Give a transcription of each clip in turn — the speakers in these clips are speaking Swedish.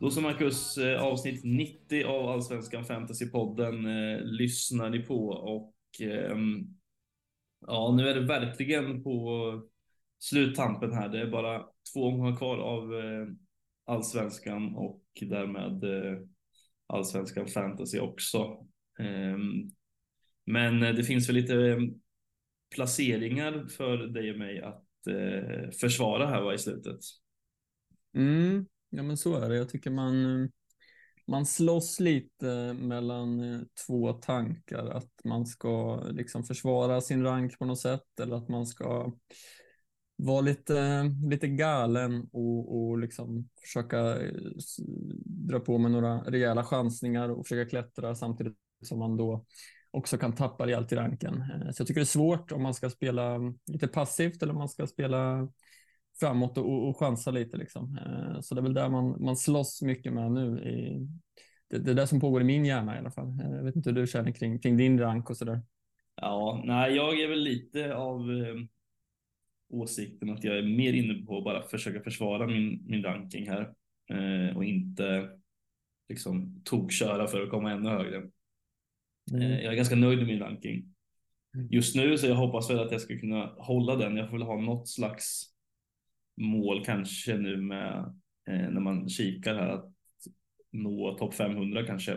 Då så Marcus, eh, avsnitt 90 av Allsvenskan Fantasypodden eh, lyssnar ni på och eh, ja, nu är det verkligen på sluttampen här. Det är bara två omgångar kvar av eh, Allsvenskan och därmed eh, Allsvenskan Fantasy också. Ehm, men eh, det finns väl lite ehm, placeringar för dig och mig att eh, försvara här va, i slutet. Mm, ja men så är det. Jag tycker man, eh, man slåss lite mellan eh, två tankar. Att man ska liksom försvara sin rank på något sätt eller att man ska vara lite, lite galen och, och liksom försöka eh, dra på med några rejäla chansningar och försöka klättra samtidigt som man då också kan tappa rejält i ranken. Så jag tycker det är svårt om man ska spela mm, lite passivt eller om man ska spela framåt och, och chansa lite. Liksom. Eh, så det är väl där man, man slåss mycket med nu. I, det, det är det som pågår i min hjärna i alla fall. Eh, jag vet inte hur du känner kring, kring din rank och sådär. Ja, nej, jag är väl lite av eh, åsikten att jag är mer inne på att bara försöka försvara min, min ranking här eh, och inte liksom tokköra för att komma ännu högre. Mm. Eh, jag är ganska nöjd med min ranking. Mm. Just nu så jag hoppas väl att jag ska kunna hålla den. Jag får väl ha något slags mål kanske nu med eh, när man kikar här att nå topp 500 kanske.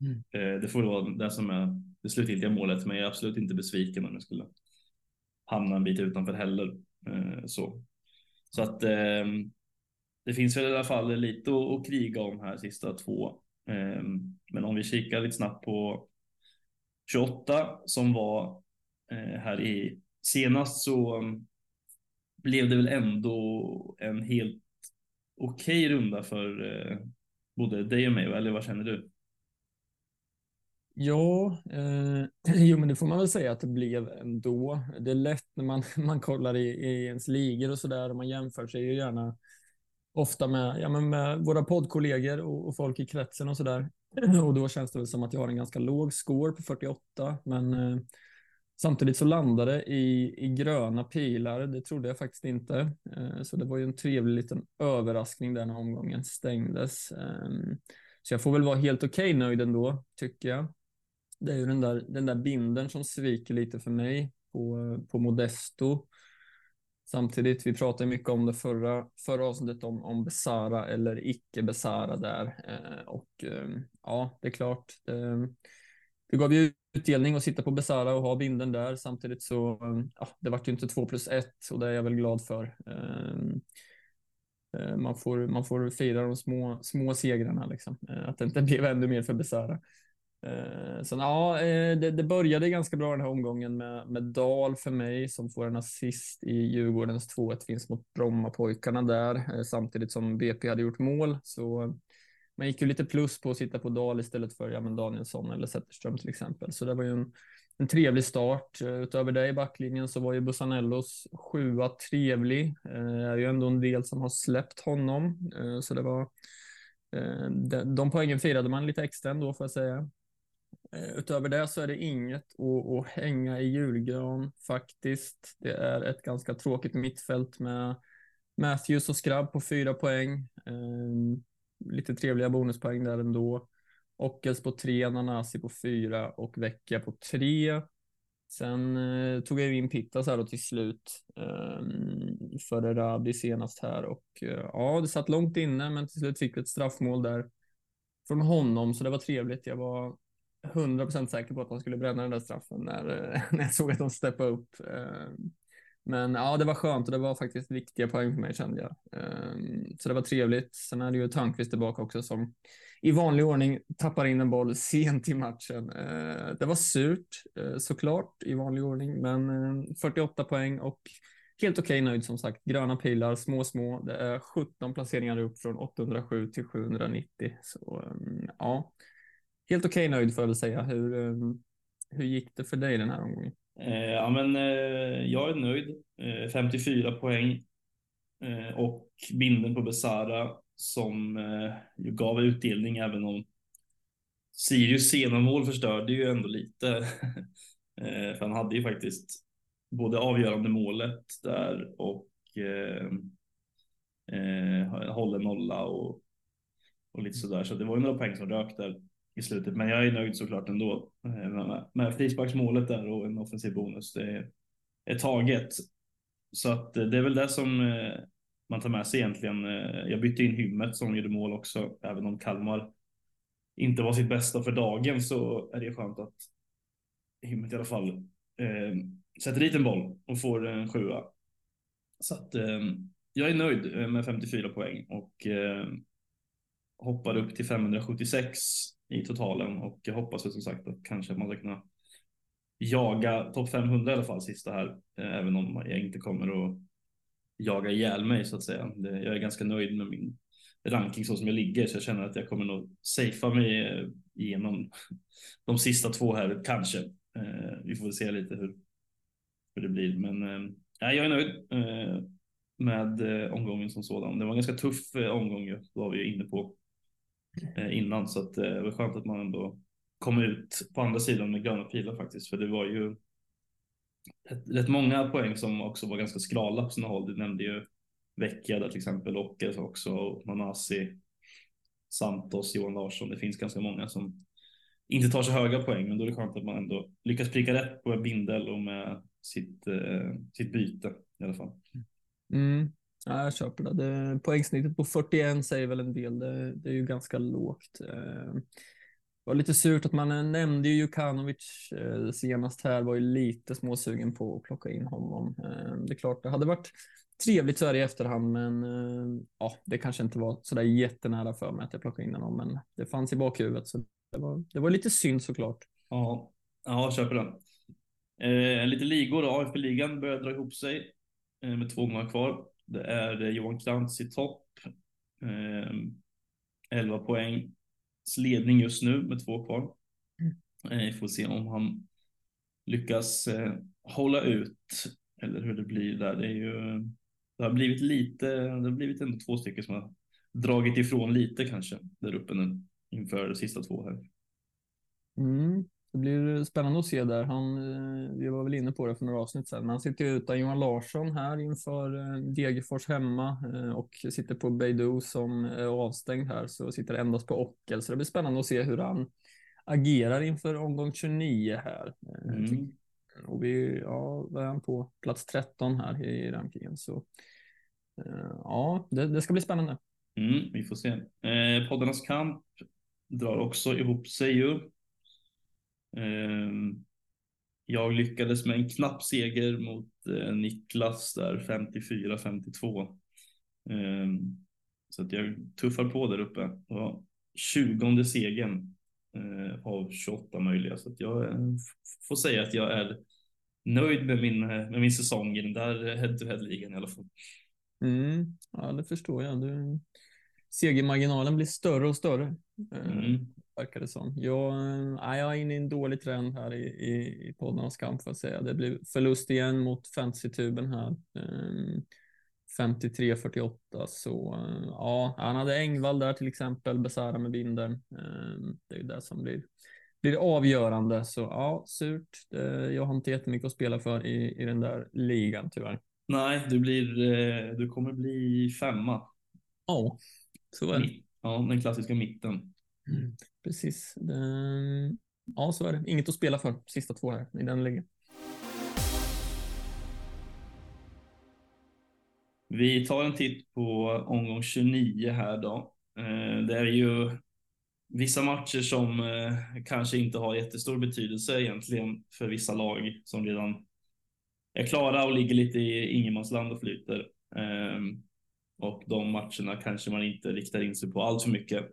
Mm. Eh, det får vara det som är det slutgiltiga målet, men jag är absolut inte besviken om jag skulle hamna en bit utanför heller. Eh, så så att eh, det finns väl i alla fall lite att, kriga om här sista två. Eh, men om vi kikar lite snabbt på 28 som var här i senast så blev det väl ändå en helt okej okay runda för eh, både dig och mig, eller vad känner du? Ja, eh, jo men det får man väl säga att det blev ändå. Det är lätt när man, man kollar i, i ens ligor och sådär och man jämför sig ju gärna ofta med, ja, men med våra poddkollegor och, och folk i kretsen och sådär. Och då känns det väl som att jag har en ganska låg score på 48, men eh, Samtidigt så landade det i, i gröna pilar. Det trodde jag faktiskt inte. Eh, så det var ju en trevlig liten överraskning där när omgången stängdes. Ehm, så jag får väl vara helt okej okay nöjd ändå, tycker jag. Det är ju den där, den där binden som sviker lite för mig på, på Modesto. Samtidigt, vi pratade mycket om det förra, förra avsnittet om, om Besara eller icke Besara där. Eh, och ehm, ja, det är klart. Det, det gav ju utdelning att sitta på Besara och ha binden där. Samtidigt så, ja, det vart ju inte två plus ett och det är jag väl glad för. Ehm, eh, man får, man får fira de små, små segrarna, liksom. Eh, att det inte blev ännu mer för Besara. Eh, så ja, det, det, började ganska bra den här omgången med, med Dal för mig som får en assist i Djurgårdens 2-1 vinst mot Brommapojkarna där samtidigt som BP hade gjort mål. Så man gick ju lite plus på att sitta på Dal istället för ja, men Danielsson eller Zetterström till exempel. Så det var ju en, en trevlig start. Eh, utöver det i backlinjen så var ju Bussanellos sjua trevlig. Det eh, är ju ändå en del som har släppt honom, eh, så det var eh, de, de poängen firade man lite extra ändå får jag säga. Eh, utöver det så är det inget att, att hänga i julgran faktiskt. Det är ett ganska tråkigt mittfält med Matthews och Skrabb på fyra poäng ehm, lite trevliga bonuspoäng där ändå. Ockels på tre, Nanasi på fyra och Vecchia på tre. Sen eh, tog jag ju in Pittas här då till slut eh, före Rabi senast här och eh, ja, det satt långt inne, men till slut fick vi ett straffmål där från honom, så det var trevligt. Jag var 100% säker på att han skulle bränna den där straffen när, när jag såg att de steppade upp. Ehm, men ja, det var skönt och det var faktiskt viktiga poäng för mig kände jag. Ehm, så det var trevligt. Sen är det ju Törnqvist tillbaka också som i vanlig ordning tappar in en boll sent i matchen. Ehm, det var surt eh, såklart i vanlig ordning, men ehm, 48 poäng och helt okej okay nöjd som sagt. Gröna pilar, små, små. Det är 17 placeringar upp från 807 till 790. Så ja, helt okej okay nöjd får jag väl säga. Hur, hur gick det för dig den här omgången? Eh, ja, men eh, jag är nöjd. Eh, 54 poäng och binden på Besara som gav utdelning även om Sirius sena mål förstörde ju ändå lite. För han hade ju faktiskt både avgörande målet där och eh, håller nolla och och lite sådär. Så det var ju några poäng som rök där i slutet. Men jag är nöjd såklart ändå eh, Men med, med frisparksmålet där och en offensiv bonus. Det är, är taget. Så att eh, det är väl det som eh, man tar med sig egentligen. Jag bytte in Hymmet som gjorde mål också, även om Kalmar inte var sitt bästa för dagen så är det skönt att Hymmet i alla fall eh, sätter dit en boll och får en sjua. Så att eh, jag är nöjd med 54 poäng och eh, hoppar upp till 576 i totalen och jag hoppas som sagt att kanske man ska kunna jaga topp 500 i alla fall sista här, eh, även om jag inte kommer att jaga ihjäl mig så att säga. Jag är ganska nöjd med min ranking så som jag ligger så jag känner att jag kommer nog safea mig eh, igenom de sista två här kanske. Eh, vi får väl se lite hur, hur det blir, men eh, jag är nöjd eh, med eh, omgången som sådan. Det var en ganska tuff omgång, var vi inne på Eh, innan, så att eh, det var skönt att man ändå kom ut på andra sidan med gröna pilar faktiskt, för det var ju rätt, rätt många poäng som också var ganska skrala på sina håll. Du nämnde ju Vecchia där till exempel och också Manasi, Santos, Johan Larsson. Det finns ganska många som inte tar så höga poäng, men då är det skönt att man ändå lyckas pricka rätt på bindel och med sitt, eh, sitt byte i alla fall. Mm. Ja, jag köper det. det. Poängsnittet på 41 säger väl en del. Det, det är ju ganska lågt. Det var lite surt att man nämnde ju Jukanovic eh, senast här. Var ju lite småsugen på att plocka in honom. Eh, det är klart, det hade varit trevligt så här i efterhand, men ja, det kanske inte var så där jättenära för mig att jag plockade in honom, men det fanns i bakhuvudet så det var, det var lite synd såklart. Ja, ja jag köper den. Eh, lite ligor då. AFB-ligan börjar dra ihop sig eh, med två gånger kvar. Det är Johan Krantz i topp. Eh, 11 poäng. Ledning just nu med två kvar. Mm. Eh, får se om han lyckas eh, hålla ut eller hur det blir där. Det är ju det har blivit lite, det har blivit ändå två stycken som har dragit ifrån lite kanske där uppe nu inför de sista två här. Mm. Det blir spännande att se där. Han, eh, vi var väl inne på det för några avsnitt sedan, men han sitter ju utan Johan Larsson här inför eh, Degerfors hemma eh, och sitter på Beidou som är avstängd här, så sitter endast på Ockel. Så det blir spännande att se hur han agerar inför omgång 29 här. Mm. Och vi, ja, var han på plats 13 här i rankingen. Så ja, det, det ska bli spännande. Mm, vi får se. Eh, poddarnas kamp drar också ihop sig ju. Eh, jag lyckades med en knapp seger mot eh, Niklas där 54-52. Eh, så att jag tuffar på där uppe. Och 20 segern eh, av 28 möjliga. Så att jag eh, får säga att jag är nöjd med min, med min säsong i den där head-to-head-ligan i alla fall. Mm, ja, det förstår jag. Du, segermarginalen blir större och större. Eh, mm. Verkar det som. Jag, nej, jag är inne i en dålig trend här i, i, i poddarnas kamp för att säga. Det blir förlust igen mot fantasy-tuben här. 53-48 ehm, så ja, han hade Engvall där till exempel, Besara med binden. Det är ju det som blir, blir avgörande. Så ja, surt. Jag har inte jättemycket att spela för i, i den där ligan tyvärr. Nej, du, blir, eh, du kommer bli femma. Ja, så är det. Ja, den klassiska mitten. Mm, precis. Den... Ja, så är det. Inget att spela för sista två här i den ligan. Vi tar en titt på omgång 29 här då. Ehm, det är ju vissa matcher som eh, kanske inte har jättestor betydelse egentligen för vissa lag som redan är klara och ligger lite i ingenmansland och flyter. Ehm, och de matcherna kanske man inte riktar in sig på allt för mycket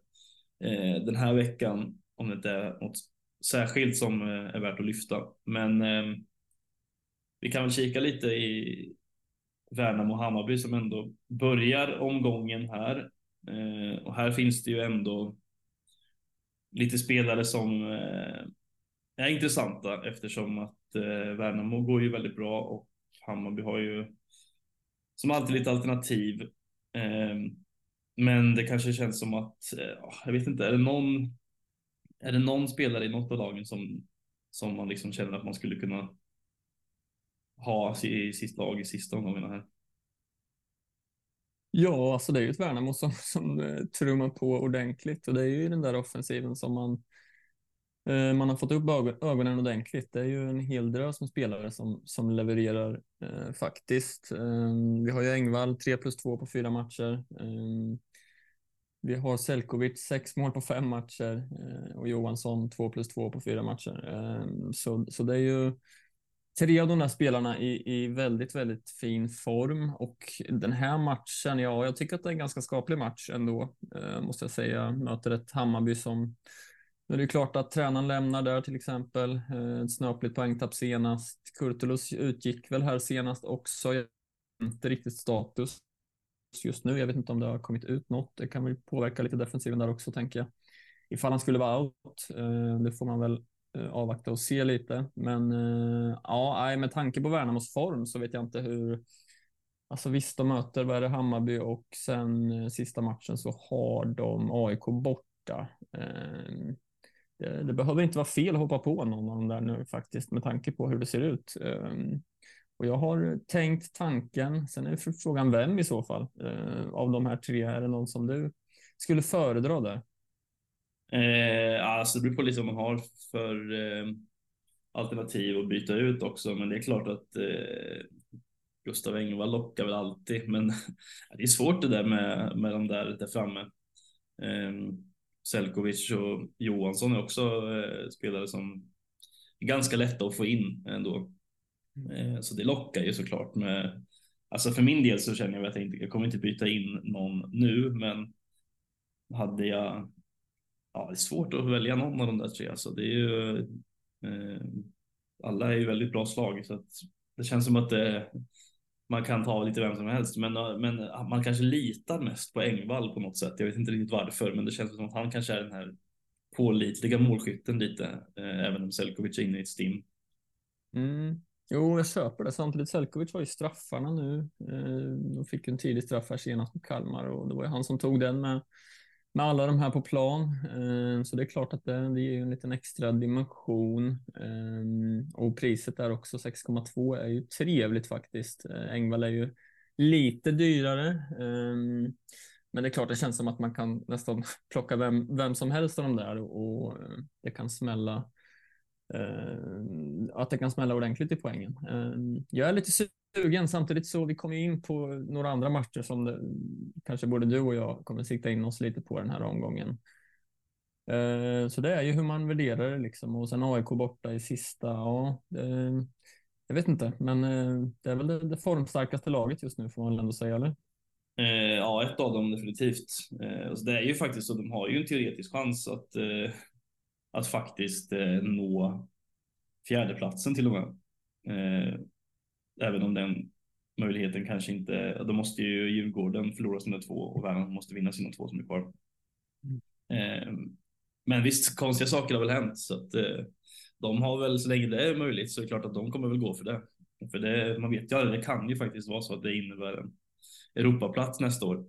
eh, den här veckan om det inte är något särskilt som eh, är värt att lyfta. Men eh, vi kan väl kika lite i Värnamo och Hammarby som ändå börjar omgången här. Eh, och här finns det ju ändå lite spelare som eh, är intressanta eftersom att eh, Värnamo går ju väldigt bra och Hammarby har ju som alltid lite alternativ. Ehm, men det kanske känns som att, eh, ah, jag vet inte, är det någon, är det någon spelare i något av lagen som, som man liksom känner att man skulle kunna ha i sitt lag i sista omgången här? Ja, alltså det är ju ett Värnamo som, som eh, trummar på ordentligt och det är ju den där offensiven som man eh, man har fått upp ögonen ordentligt. Det är ju en hel drös med spelare som, som levererar eh, faktiskt. Eh, vi har ju Engvall 3 plus 2 på fyra matcher. Eh, vi har Selkovic sex mål på fem matcher eh, och Johansson två plus två på fyra matcher. Ehm, så, så det är ju tre av de där spelarna i, i väldigt, väldigt fin form och den här matchen, ja, jag tycker att det är en ganska skaplig match ändå, eh, måste jag säga. Möter ett Hammarby som, nu är det klart att tränaren lämnar där till exempel, eh, ett snöpligt poängtapp senast. Kurtulus utgick väl här senast också, inte riktigt status just nu. Jag vet inte om det har kommit ut något. Det kan väl påverka lite defensiven där också, tänker jag. Ifall han skulle vara out, eh, det får man väl eh, avvakta och se lite. Men eh, ja, med tanke på Värnamos form så vet jag inte hur. Alltså visst, de möter vad är det, Hammarby och sen sista matchen så har de AIK borta. Ehm, det, det, behöver inte vara fel att hoppa på någon av dem där nu faktiskt med tanke på hur det ser ut. Ehm, och jag har tänkt tanken. Sen är frågan vem i så fall eh, av de här tre. Är det någon som du skulle föredra där? Eh, alltså det beror på lite vad man har för eh, alternativ att byta ut också, men det är klart att eh, Gustav Engvall lockar väl alltid, men det är svårt det där med, med de där där framme. Eh, Selkovic och Johansson är också eh, spelare som är ganska lätta att få in ändå. Eh, så det lockar ju såklart med, alltså för min del så känner jag att jag inte, jag kommer inte byta in någon nu, men hade jag ja, det är svårt att välja någon av de där tre. Alltså, det är ju, eh, alla är ju väldigt bra slag så att det känns som att det, man kan ta lite vem som helst, men, men man kanske litar mest på Engvall på något sätt. Jag vet inte riktigt varför, men det känns som att han kanske är den här pålitliga målskytten lite, eh, även om Selkovic är inne i ett stim. Mm. Jo, jag köper det. Samtidigt Selkovic var ju straffarna nu. Eh, de fick en tidig straff här senast mot Kalmar och det var ju han som tog den med med alla de här på plan. Eh, så det är klart att det, det ger en liten extra dimension. Eh, och priset där också 6,2 är ju trevligt faktiskt. Engvall är ju lite dyrare. Men det är klart, det känns som att man kan nästan plocka vem, vem som helst av de där och det kan smälla. Eh, att det kan smälla ordentligt i poängen. Eh, jag är lite sugen. Samtidigt så vi kommer in på några andra matcher som det, kanske både du och jag kommer sikta in oss lite på den här omgången. Eh, så det är ju hur man värderar det liksom och sen AIK borta i sista. Ja, det, jag vet inte, men det är väl det, det formstarkaste laget just nu får man väl ändå säga, eller? Ja, ett av dem definitivt. Eh, alltså det är ju faktiskt så, de har ju en teoretisk chans att, att faktiskt eh, nå fjärdeplatsen till och med. Eh, även om den möjligheten kanske inte, då måste ju Djurgården förlora sina två och Värnamo måste vinna sina två som är kvar. Mm. Eh, men visst, konstiga saker har väl hänt så att eh, de har väl så länge det är möjligt så är det klart att de kommer väl gå för det. För det, man vet ju aldrig, det kan ju faktiskt vara så att det innebär en Europaplats nästa år.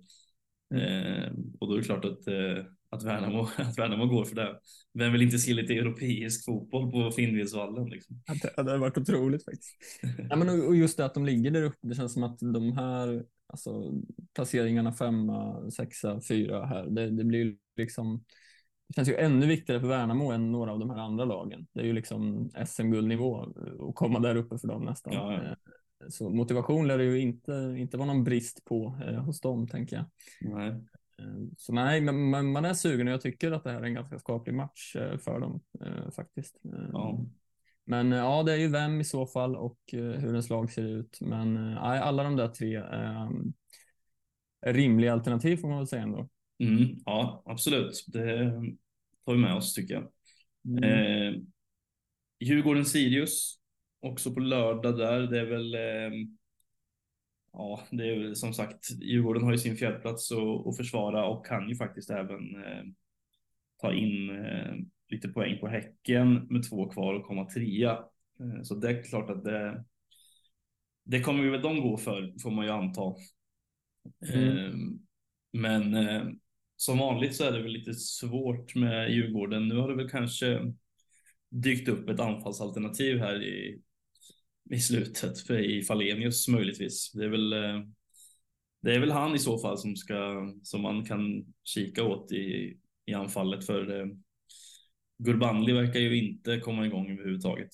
Mm. Eh, och då är det klart att eh, att Värnamo, att Värnamo går för det. Vem vill inte se lite europeisk fotboll på Finnvedsvallen? Liksom? det hade varit otroligt faktiskt. ja, men och just det att de ligger där uppe. Det känns som att de här alltså, placeringarna femma, sexa, fyra här, det, det blir liksom det känns ju ännu viktigare för Värnamo än några av de här andra lagen. Det är ju liksom SM-guldnivå att komma där uppe för dem nästan. Ja, ja. Eh, så motivation lär det ju inte, inte vara någon brist på eh, hos dem, tänker jag. Nej. Eh, så nej, men man är sugen och jag tycker att det här är en ganska skaplig match eh, för dem eh, faktiskt. Ja. Men ja, det är ju vem i så fall och hur en slag ser ut. Men nej, alla de där tre är rimliga alternativ får man väl säga ändå. Mm, ja, absolut. Det tar vi med oss tycker jag. Mm. Eh, Djurgården-Sirius också på lördag där. Det är väl eh, ja, det är som sagt, Djurgården har ju sin fjärdeplats att, att försvara och kan ju faktiskt även eh, ta in eh, lite poäng på Häcken med två kvar och komma trea. Eh, så det är klart att det, det kommer ju väl de gå för, får man ju anta. Mm. Eh, men eh, som vanligt så är det väl lite svårt med Djurgården. Nu har det väl kanske dykt upp ett anfallsalternativ här i i slutet för i Falenius möjligtvis. Det är väl. Eh, det är väl han i så fall som ska som man kan kika åt i, i anfallet för eh, Gurbanli verkar ju inte komma igång överhuvudtaget.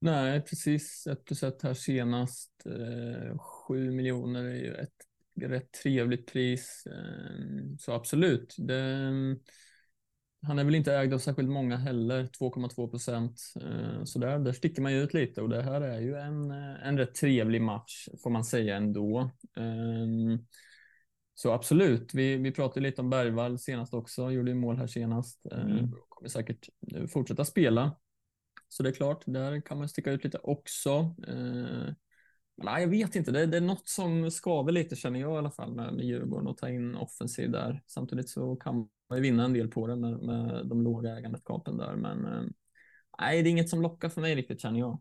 Nej, precis. Ett plus ett här senast. Eh, sju miljoner är ju ett rätt trevligt pris. Eh, så absolut. Det, han är väl inte ägd av särskilt många heller, 2,2 procent. Eh, så där, där sticker man ju ut lite och det här är ju en, en rätt trevlig match får man säga ändå. Ehm, så absolut, vi, vi pratade lite om Bergvall senast också, gjorde ju mål här senast. Mm. Kommer säkert fortsätta spela. Så det är klart, där kan man sticka ut lite också. Nej, jag vet inte, det, det, är något som skaver lite känner jag i alla fall med, med Djurgården och ta in offensiv där. Samtidigt så kan man ju vinna en del på det med, med de låga ägandeskapen där. Men eh, nej, det är inget som lockar för mig riktigt känner jag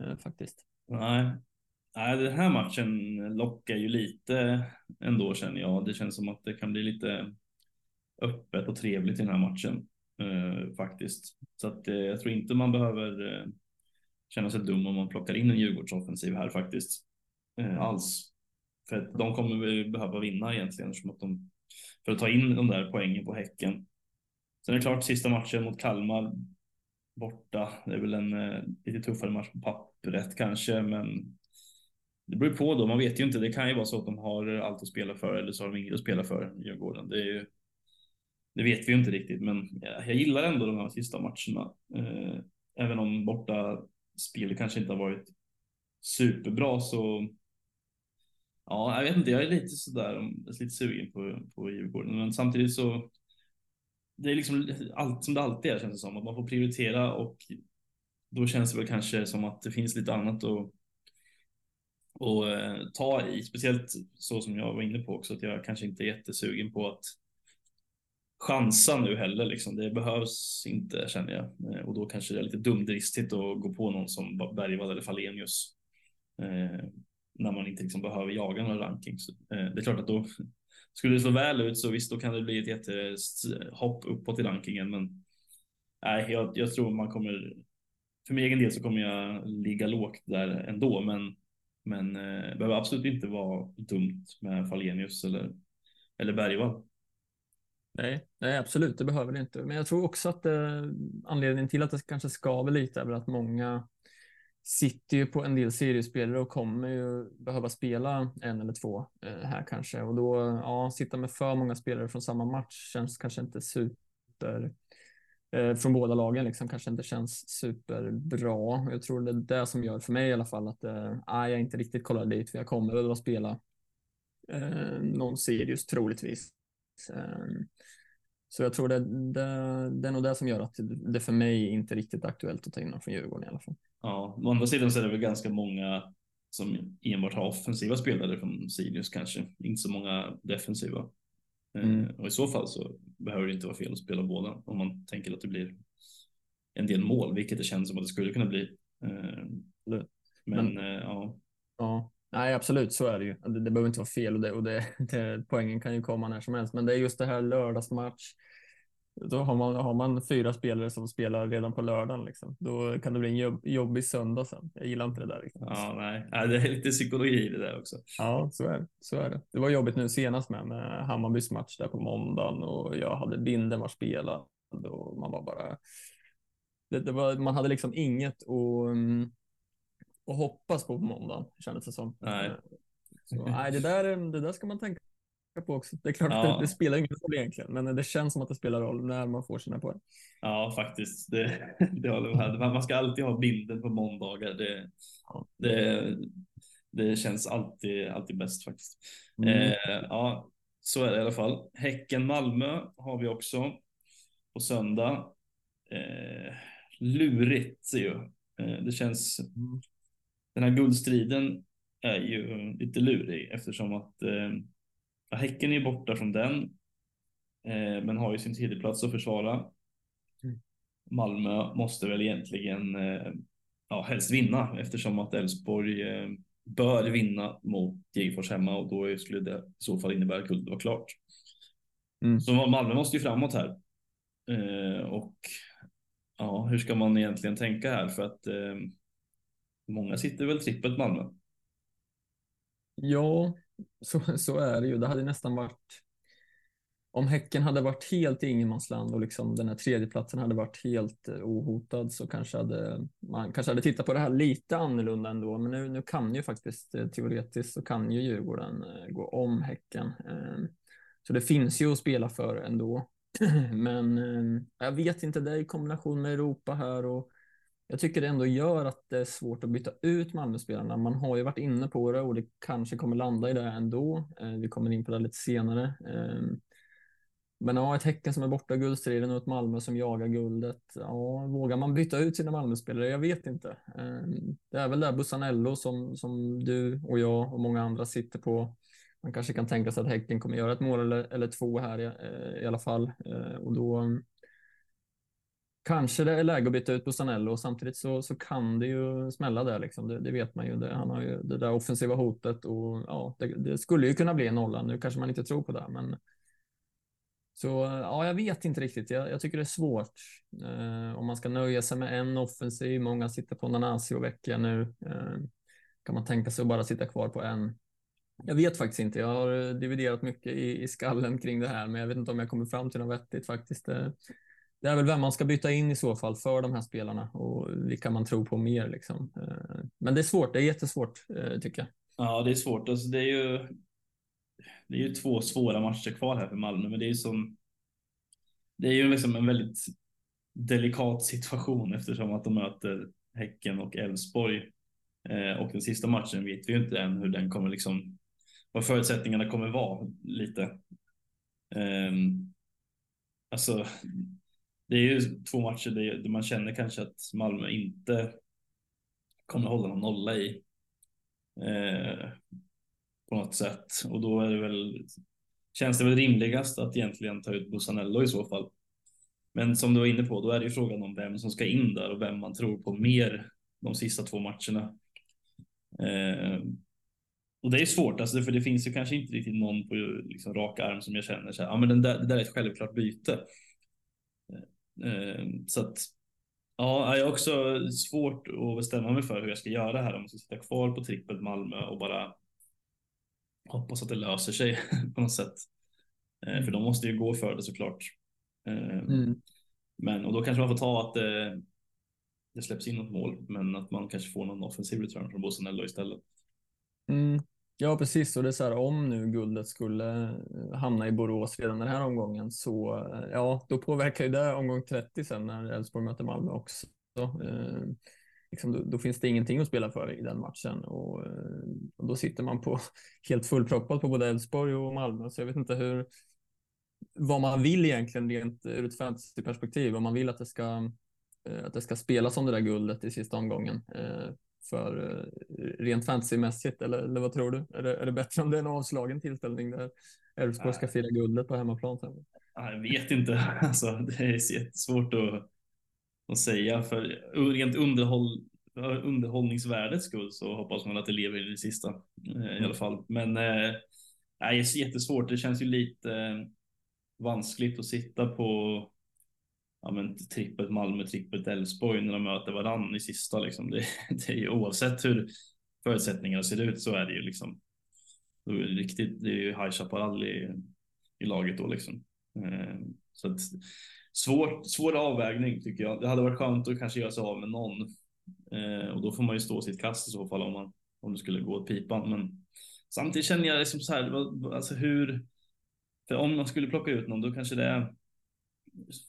eh, faktiskt. Nej. nej, den här matchen lockar ju lite ändå känner jag. Det känns som att det kan bli lite öppet och trevligt i den här matchen eh, faktiskt. Så att eh, jag tror inte man behöver eh, känna sig dum om man plockar in en Djurgårdsoffensiv här faktiskt. Eh, alls. För att de kommer vi behöva vinna egentligen som att de, för att ta in de där poängen på Häcken. Sen är det klart sista matchen mot Kalmar borta. Det är väl en eh, lite tuffare match på pappret kanske, men det beror på då. Man vet ju inte. Det kan ju vara så att de har allt att spela för eller så har de inget att spela för Djurgården. Det är ju det vet vi ju inte riktigt, men jag gillar ändå de här sista matcherna. Eh, även om borta spel kanske inte har varit superbra så. Ja, jag vet inte. Jag är lite sådär, lite sugen på på Djurgården, men samtidigt så. Det är liksom allt som det alltid är känns det som att man får prioritera och då känns det väl kanske som att det finns lite annat att och eh, ta i, speciellt så som jag var inne på också, att jag kanske inte är jättesugen på att chansa nu heller. Liksom. Det behövs inte känner jag. Eh, och då kanske det är lite dumdristigt att gå på någon som Bergvall eller Falenius. Eh, när man inte liksom behöver jaga några rankings. Eh, det är klart att då skulle det slå väl ut så visst, då kan det bli ett jättehopp uppåt i rankingen. Men nej, jag, jag tror man kommer. För min egen del så kommer jag ligga lågt där ändå, men men eh, behöver absolut inte vara dumt med Falenius eller eller Bergvall. Nej, nej, absolut, det behöver det inte. Men jag tror också att eh, anledningen till att det kanske skaver lite är väl att många sitter ju på en del seriespelare och kommer ju behöva spela en eller två eh, här kanske. Och då, ja, sitta med för många spelare från samma match känns kanske inte super eh, från båda lagen liksom kanske inte känns superbra. Jag tror det är det som gör för mig i alla fall att eh, jag inte riktigt kollar dit för jag kommer behöva spela eh, någon Sirius troligtvis. Ehm, så jag tror det, det, det är nog det som gör att det för mig inte är riktigt aktuellt att ta in någon från Djurgården i alla fall. Ja, å andra sidan så är det väl ganska många som enbart har offensiva spelare från Sirius kanske, inte så många defensiva. Ehm, mm. Och i så fall så behöver det inte vara fel att spela båda om man tänker att det blir en del mål, vilket det känns som att det skulle kunna bli. Ehm, men, Men eh, ja. Ja, Nej, absolut, så är det ju. Det, det behöver inte vara fel och, det, och det, det, poängen kan ju komma när som helst. Men det är just det här lördagsmatch. Då har man, har man fyra spelare som spelar redan på lördagen. Liksom. Då kan det bli en jobb, jobbig söndag sen. Jag gillar inte det där. Riktigt. Ja, nej. nej, det är lite psykologi i det där också. Ja, så är det. Så är det. Det var jobbigt nu senast med, med Hammarbys match där på måndagen och jag hade binden var spelad och man var bara. Det, det var, man hade liksom inget och och hoppas på på måndag, kändes det som. Nej. Så, nej, det där, det där ska man tänka på också. Det är klart ja. att det, det, spelar ingen roll egentligen, men det känns som att det spelar roll när man får sina poäng. Ja, faktiskt. Det, det håller med. Man ska alltid ha bilden på måndagar. Det, ja. det, det känns alltid, alltid bäst faktiskt. Mm. Eh, ja, så är det i alla fall. Häcken-Malmö har vi också på söndag. Eh, lurigt ju. Eh, det känns mm den här guldstriden är ju lite lurig eftersom att eh, Häcken är borta från den, eh, men har ju sin tredjeplats att försvara. Mm. Malmö måste väl egentligen eh, ja, helst vinna eftersom att Elfsborg eh, bör vinna mot Degerfors hemma och då skulle det i så fall innebära att guldet var klart. Mm. Så Malmö måste ju framåt här. Eh, och ja, hur ska man egentligen tänka här? För att eh, Många sitter väl trippelt Malmö. Ja, så, så är det ju. Det hade nästan varit om Häcken hade varit helt i ingenmansland och liksom den här tredjeplatsen hade varit helt eh, ohotad så kanske hade man kanske hade tittat på det här lite annorlunda ändå. Men nu, nu kan ju faktiskt eh, teoretiskt så kan ju Djurgården eh, gå om Häcken. Så det finns ju att spela för ändå. Men jag vet inte, det är i kombination med Europa här och jag tycker det ändå gör att det är svårt att byta ut Malmöspelarna. Man har ju varit inne på det och det kanske kommer landa i det ändå. Eh, vi kommer in på det lite senare. Ehm, men ja, ett Häcken som är borta i guldstriden och ett Malmö som jagar guldet. Ja, vågar man byta ut sina Malmöspelare? Jag vet inte. Ehm, det är väl där Bussanello som, som du och jag och många andra sitter på. Man kanske kan tänka sig att Häcken kommer göra ett mål eller, eller två här i, i alla fall. Eh, och då kanske det är läge att byta ut Busanello och samtidigt så, så kan det ju smälla där. Liksom. Det, det vet man ju. Det, han har ju det där offensiva hotet och ja, det, det skulle ju kunna bli en nolla. Nu kanske man inte tror på det, men så ja, jag vet inte riktigt. Jag, jag tycker det är svårt. Eh, om man ska nöja sig med en offensiv. Många sitter på Nanasi och vecka nu. Eh, kan man tänka sig att bara sitta kvar på en? Jag vet faktiskt inte. Jag har dividerat mycket i, i skallen kring det här, men jag vet inte om jag kommer fram till något vettigt faktiskt. Eh, det är väl vem man ska byta in i så fall för de här spelarna och vilka man tror på mer. Liksom. Eh, men det är svårt. Det är jättesvårt eh, tycker jag. Ja, det är svårt. Alltså, det är ju det är ju två svåra matcher kvar här för Malmö, men det är ju som. Det är ju liksom en väldigt delikat situation eftersom att de möter Häcken och Elfsborg. Eh, och den sista matchen vet vi ju inte än hur den kommer liksom. Vad förutsättningarna kommer vara lite. Ehm, alltså. Det är ju två matcher där man känner kanske att Malmö inte kommer hålla någon nolla i. Eh, på något sätt och då är det väl känns det väl rimligast att egentligen ta ut Bussanello i så fall. Men som du var inne på, då är det ju frågan om vem som ska in där och vem man tror på mer de sista två matcherna. Eh, och det är svårt, alltså, för det finns ju kanske inte riktigt någon på liksom, rak arm som jag känner så här, ja, men den där, det där är ett självklart byte. Eh, så att ja, jag har också svårt att bestämma mig för hur jag ska göra här om jag ska sitta kvar på trippel Malmö och bara hoppas att det löser sig på något sätt. Mm. För de måste ju gå för det såklart. Eh, mm. Men och då kanske man får ta att det, det släpps in något mål, men att man kanske får någon offensiv return från Bosanello istället. Mm. Ja, precis. Och det är så här, om nu guldet skulle eh, hamna i Borås redan den här omgången så eh, ja, då påverkar ju det omgång 30 sen när Elfsborg möter Malmö också eh, liksom, då, då, finns det ingenting att spela för i den matchen och, och då sitter man på helt fullproppat på både Elfsborg och Malmö. Så jag vet inte hur vad man vill egentligen rent ur ett fantasyperspektiv. Om man vill att det ska att det ska spelas om det där guldet i sista omgången eh, för rent fantasymässigt eller, eller vad tror du? Är det, är det bättre om det är en avslagen tillställning där Elfsborg ska fira guldet på hemmaplan? Sen? Jag vet inte. Alltså, det är jättesvårt att att säga. För rent underhåll, underhållningsvärdets skull så hoppas man att det lever i det sista eh, i alla fall. Men eh, det är jättesvårt. Det känns ju lite eh, vanskligt att sitta på ja, men, trippet Malmö, trippet Elfsborg när de möter varann i sista. Liksom. Det, det är ju oavsett hur förutsättningarna ser ut så är det ju liksom. det är riktigt. Det är ju High Chaparral i, i laget då liksom. Eh, så att, svår, svår avvägning tycker jag. Det hade varit skönt att kanske göra sig av med någon eh, och då får man ju stå sitt kast i så fall om man om det skulle gå åt pipan. Men samtidigt känner jag liksom så här, alltså hur? För om man skulle plocka ut någon, då kanske det är.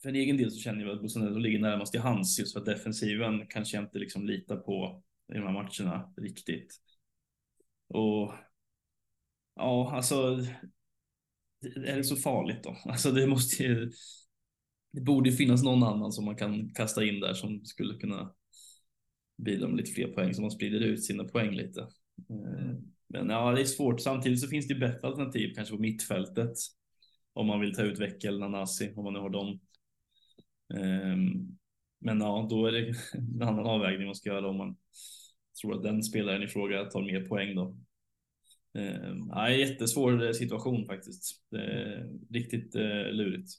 För egen del så känner jag att Bolsonaro ligger närmast i hans just för att defensiven kanske inte liksom litar på i de här matcherna riktigt. Och ja, alltså. Är det så farligt då? Alltså det måste ju det borde finnas någon annan som man kan kasta in där som skulle kunna bidra med lite fler poäng så man sprider ut sina poäng lite. Eh, men ja, det är svårt. Samtidigt så finns det bättre alternativ kanske på mittfältet. Om man vill ta ut Vecka eller Nanasi, om man nu har dem. Ehm, men ja, då är det en annan avvägning man ska göra om man tror att den spelaren i fråga tar mer poäng då. Ehm, ja, jättesvår eh, situation faktiskt. Det är riktigt eh, lurigt.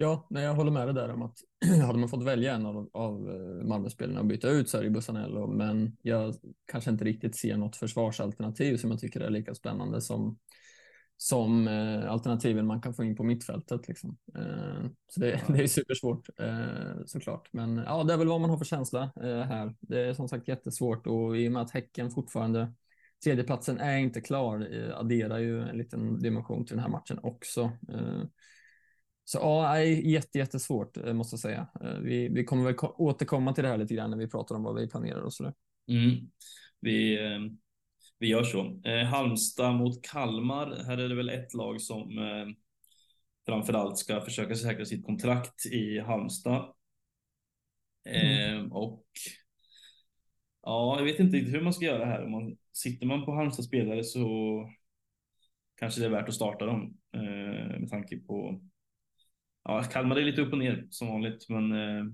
Ja, nej, jag håller med dig där om att hade man fått välja en av, av eh, Malmöspelarna och byta ut så är det Bussanello, men jag kanske inte riktigt ser något försvarsalternativ som jag tycker är lika spännande som, som eh, alternativen man kan få in på mittfältet. Liksom. Eh, så det, det är supersvårt eh, såklart. Men ja, det är väl vad man har för känsla här. Det är som sagt jättesvårt och i och med att Häcken fortfarande tredjeplatsen är inte klar, adderar ju en liten dimension till den här matchen också. Så ja, jätte, jättesvårt måste jag säga. Vi, vi kommer väl återkomma till det här lite grann när vi pratar om vad vi planerar och sådär. Mm. Vi, vi gör så. Halmstad mot Kalmar. Här är det väl ett lag som framförallt ska försöka säkra sitt kontrakt i Halmstad. Mm. och ja, jag vet inte hur man ska göra här. Om man, sitter man på Halmstad spelare så kanske det är värt att starta dem med tanke på ja, Kalmar är lite upp och ner som vanligt, men eh,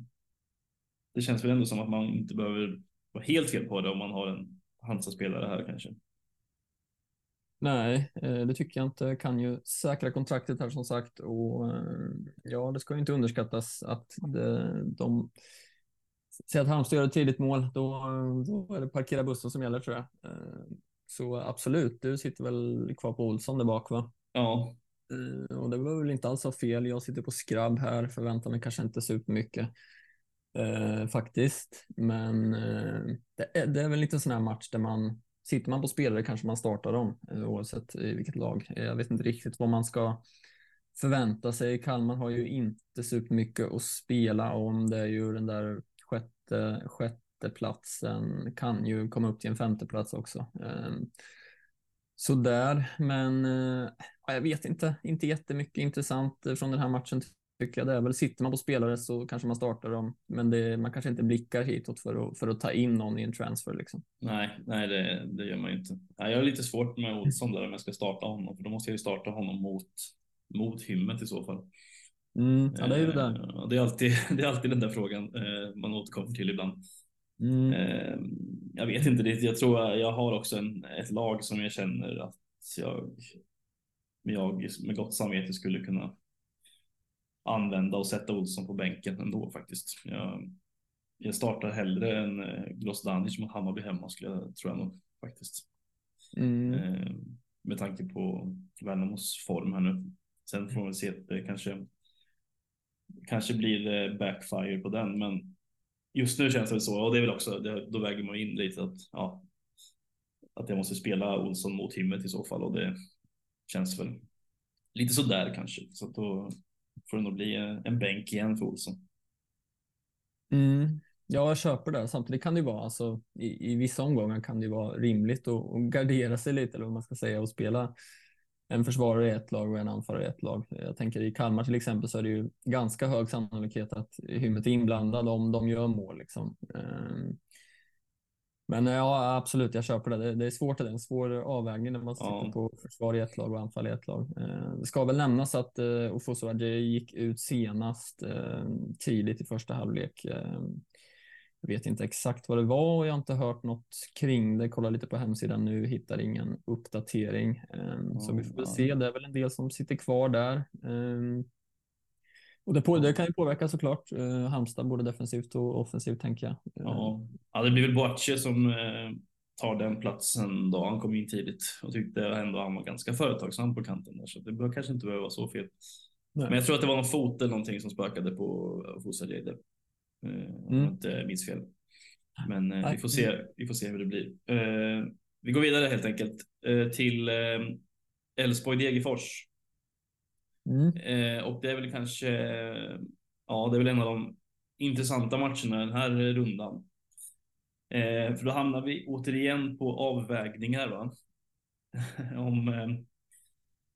det känns väl ändå som att man inte behöver vara helt fel på det om man har en Hansa-spelare här kanske. Nej, eh, det tycker jag inte. Kan ju säkra kontraktet här som sagt och eh, ja, det ska ju inte underskattas att det, de Säg att Halmstad gör ett tidigt mål, då, då är det parkera bussen som gäller tror jag. Eh, så absolut, du sitter väl kvar på Olsson där bak va? Ja, och det var väl inte alls fel. Jag sitter på skrabb här, förväntar mig kanske inte supermycket eh, faktiskt. Men eh, det, är, det är väl lite sån här match där man sitter man på spelare kanske man startar dem eh, oavsett i vilket lag. Eh, jag vet inte riktigt vad man ska förvänta sig. Kalmar har ju inte supermycket att spela om. Det är ju den där sjätte, sjätte platsen kan ju komma upp till en femte plats också. Ehm, Sådär, men eh, jag vet inte, inte jättemycket intressant från den här matchen tycker jag. Det är väl, sitter man på spelare så kanske man startar dem, men det, man kanske inte blickar hitåt för att, för att ta in någon i en transfer. Liksom. Nej, nej det, det gör man ju inte. Jag har lite svårt med Olsson där om jag ska starta honom, för då måste jag ju starta honom mot, mot hymmet i så fall. Mm, ja, det är ju det där. Eh, det är, alltid, det är alltid den där frågan eh, man återkommer till ibland. Mm. Eh, jag vet inte, det, jag tror jag har också en, ett lag som jag känner att jag jag med gott samvete skulle kunna använda och sätta Olsson på bänken ändå faktiskt. Jag, jag startar hellre en eh, Grosdanic mot Hammarby hemma skulle jag tror jag nog faktiskt. Mm. Eh, med tanke på Värnamos form här nu. Sen får vi se att det kanske kanske blir backfire på den, men just nu känns det så och det är väl också, det, då väger man in lite att ja, att jag måste spela Olsson mot himmet i så fall och det känns väl lite sådär kanske. Så då får det nog bli eh, en bänk igen för Olsson. Mm. Ja, jag köper det. Samtidigt kan det ju vara, alltså, i, i vissa omgångar kan det ju vara rimligt att, att gardera sig lite, eller vad man ska säga, och spela en försvarare i ett lag och en anfallare i ett lag. Jag tänker i Kalmar till exempel så är det ju ganska hög sannolikhet att Hymmet är inblandad om de gör mål. Liksom. Ehm, men ja, absolut, jag köper det. Det, det är svårt, det är en svår avvägning när man sitter ja. på försvar i ett lag och anfall i ett lag. Eh, det ska väl nämnas att eh, Ofosu gick ut senast eh, tidigt i första halvlek. Eh, jag vet inte exakt vad det var och jag har inte hört något kring det. Kolla lite på hemsidan nu, hittar ingen uppdatering. Eh, så vi får väl se. Det är väl en del som sitter kvar där. Och det, på, det kan ju påverka såklart eh, Halmstad, både defensivt och offensivt tänker jag. Ja, ja det blir väl Boache som eh, tar den platsen då. Han kom in tidigt och tyckte ändå han var ganska företagsam på kanten där, så det bör kanske inte behöva vara så fel. Nej. Men jag tror att det var någon fot eller någonting som spökade på Fosa Jade. Eh, om mm. jag inte minns fel. Men eh, vi får se. Vi får se hur det blir. Eh, vi går vidare helt enkelt eh, till eh, Elfsborg Degerfors. Mm. Eh, och det är väl kanske, ja, det är väl en av de intressanta matcherna den här rundan. Eh, för då hamnar vi återigen på avvägningar. Va? Om, eh,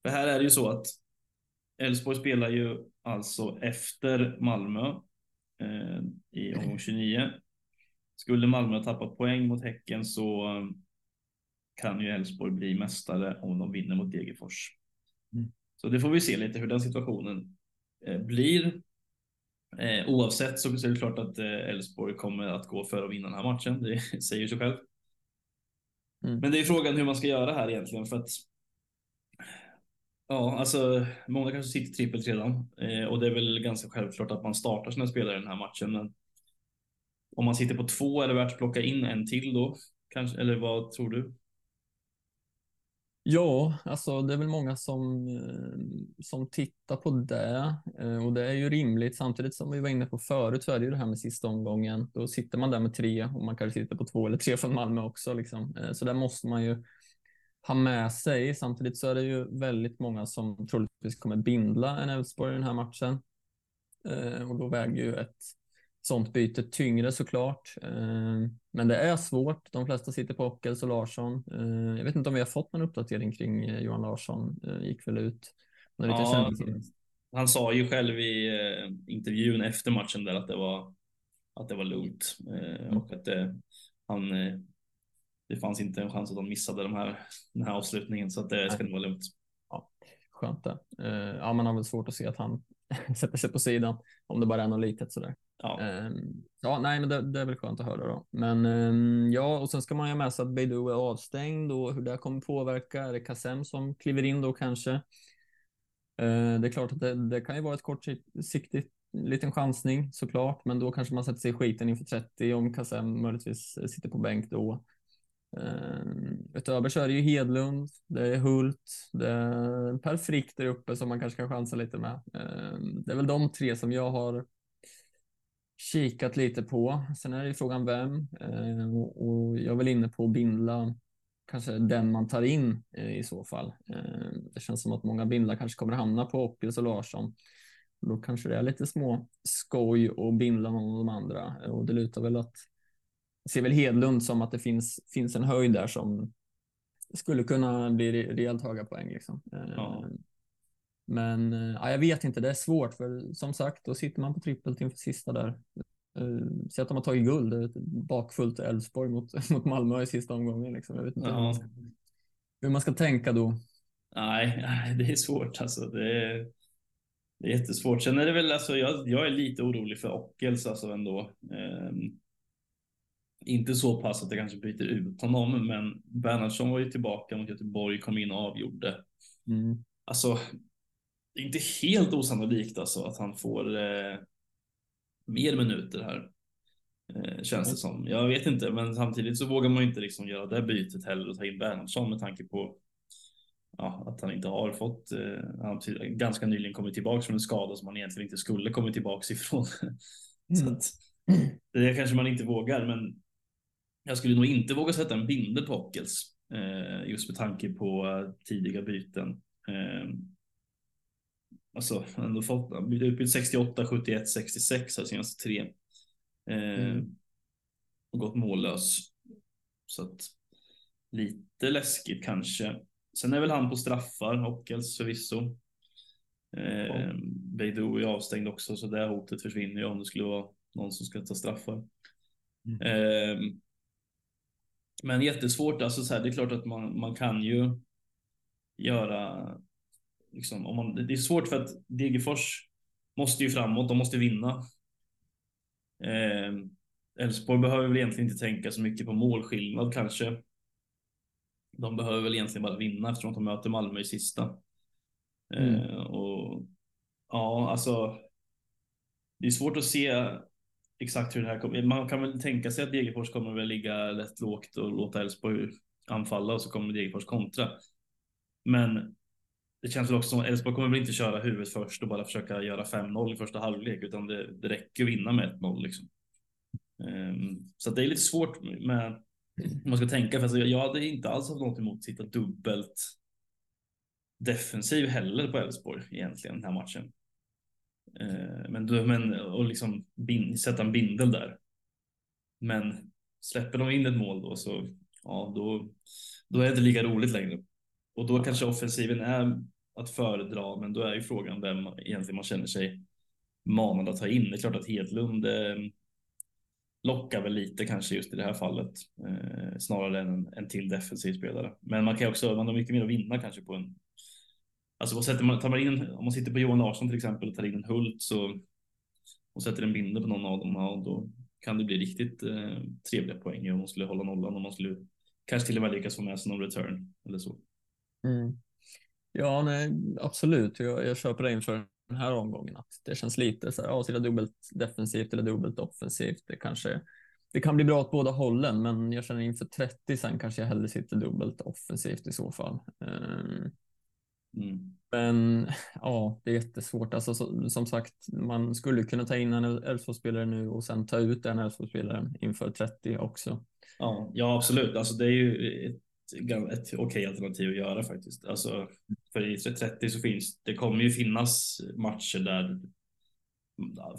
för här är det ju så att Elfsborg spelar ju alltså efter Malmö eh, i omgång 29. Skulle Malmö ha tappat poäng mot Häcken så eh, kan ju Elfsborg bli mästare om de vinner mot Degerfors. Så det får vi se lite hur den situationen eh, blir. Eh, oavsett så är det klart att eh, Elfsborg kommer att gå för att vinna den här matchen. Det säger sig själv. Mm. Men det är frågan hur man ska göra här egentligen för att Ja, alltså många kanske sitter trippelt redan eh, och det är väl ganska självklart att man startar sina spelare i den här matchen. Men om man sitter på två är det värt att plocka in en till då? Kanske, eller vad tror du? Ja, alltså det är väl många som, eh, som tittar på det eh, och det är ju rimligt. Samtidigt som vi var inne på förut så är det ju det här med sista omgången. Då sitter man där med tre och man kanske sitter på två eller tre från Malmö också. Liksom. Eh, så där måste man ju ha med sig. Samtidigt så är det ju väldigt många som troligtvis kommer bindla en Elfsborg i den här matchen. Och då väger ju ett sånt byte tyngre såklart. Eh, men det är svårt. De flesta sitter på Ockels och Larsson. Eh, jag vet inte om vi har fått någon uppdatering kring eh, Johan Larsson. Gick väl ut. Ja, han sa ju själv i intervjun efter matchen där att det var att det var lugnt och att det, han det fanns inte en chans att de missade de här, den här avslutningen så att det ska nog vara lugnt. Ja, skönt det. Ja, man har väl svårt att se att han sätter sig på sidan om det bara är något litet sådär. Ja. Um, ja, nej, men det, det, är väl skönt att höra då. Men um, ja, och sen ska man ju ha med sig att Beidou är avstängd och hur det kommer påverka. Är det Kassem som kliver in då kanske? Uh, det är klart att det, det kan ju vara ett kortsiktigt liten chansning såklart, men då kanske man sätter sig i skiten inför 30 om Kassem möjligtvis sitter på bänk då. Utöver så är det ju Hedlund, det är Hult, det är Per Frick där uppe som man kanske kan chansa lite med. Det är väl de tre som jag har kikat lite på. Sen är det ju frågan vem uh, och jag är väl inne på att bindla kanske den man tar in i så fall. Det känns som att många bindlar kanske kommer hamna på Ockels och Larsson. Då kanske det är lite små skoj och bindla någon av de andra och det lutar väl att ser väl Hedlund som att det finns, finns en höjd där som skulle kunna bli rejält höga poäng. Liksom. Ja. Men eh, ja, jag vet inte, det är svårt för som sagt, då sitter man på trippelt inför sista där. Eh, Säg att de har tagit guld, bakfullt Elfsborg mot, mot Malmö i sista omgången. Liksom. Jag vet inte ja. hur, man ska, hur man ska tänka då. Nej, det är svårt alltså. Det är, det är jättesvårt. Sen är det väl, alltså, jag, jag är lite orolig för Ockels alltså ändå. Um, inte så pass att det kanske byter ut honom, men Bernhardsson var ju tillbaka mot Göteborg, kom in och avgjorde. Mm. Alltså, det är inte helt osannolikt alltså att han får eh, mer minuter här. Eh, känns det som. Jag vet inte, men samtidigt så vågar man inte liksom göra det bytet heller och ta in Bernhardsson med tanke på ja, att han inte har fått, eh, han ganska nyligen kommit tillbaka från en skada som han egentligen inte skulle kommit tillbaka ifrån. Mm. så att, det kanske man inte vågar, men jag skulle nog inte våga sätta en bindel på Ockels eh, just med tanke på tidiga byten. Alltså, ändå fått utbytt 68, 71, 66 här senaste tre. Eh, mm. Och gått mållös. Så att lite läskigt kanske. Sen är väl han på straffar, Ockels förvisso. Eh. Beidou är avstängd också, så det hotet försvinner ju om det skulle vara någon som ska ta straffar. Mm. Eh, men jättesvårt, alltså så här, det är klart att man, man kan ju göra, liksom, om man, det är svårt för att Degerfors måste ju framåt, de måste vinna. Eh, Elfsborg behöver väl egentligen inte tänka så mycket på målskillnad kanske. De behöver väl egentligen bara vinna eftersom de möter Malmö i sista. Mm. Eh, och ja, alltså. Det är svårt att se exakt hur det här kommer. Man kan väl tänka sig att Degerfors kommer väl ligga rätt lågt och låta Elfsborg anfalla och så kommer Degerfors kontra. Men det känns väl också som att Elfsborg kommer väl inte köra huvudet först och bara försöka göra 5-0 i första halvlek, utan det, det räcker att vinna med 1-0 liksom. Um, så det är lite svårt med om man ska tänka, för alltså, jag hade inte alls haft något emot att sitta dubbelt defensiv heller på Elfsborg egentligen den här matchen. Uh, men, men och liksom bin, sätta en bindel där. Men släpper de in ett mål då så ja, då, då är det inte lika roligt längre. Och då kanske offensiven är att föredra, men då är ju frågan vem egentligen man känner sig manad att ta in. Det är klart att Hedlund eh, lockar väl lite kanske just i det här fallet eh, snarare än en, en till defensiv spelare. Men man kan också, man har mycket mer att vinna kanske på en Alltså vad sätter man, tar man in, om man sitter på Johan Larsson till exempel och tar in en Hult så, och sätter en binder på någon av dem, ja, då kan det bli riktigt eh, trevliga poäng om man skulle hålla nollan, om man skulle kanske till och med lyckas få med sig någon return eller så. Mm. Ja, nej, absolut. Jag, jag köper det inför den här omgången att det känns lite så här, ja, sitta dubbelt defensivt eller dubbelt offensivt. Det kanske det kan bli bra åt båda hållen, men jag känner inför 30 sen kanske jag hellre sitter dubbelt offensivt i så fall. Ehm, mm. Men ja, det är jättesvårt. Alltså, så, som sagt, man skulle kunna ta in en Elfsborgsspelare nu och sen ta ut den Elfsborgsspelaren inför 30 också. Ja, ja absolut. Alltså, det är ju ett, okej alternativ att göra faktiskt. Alltså, för i 30 så finns det kommer ju finnas matcher där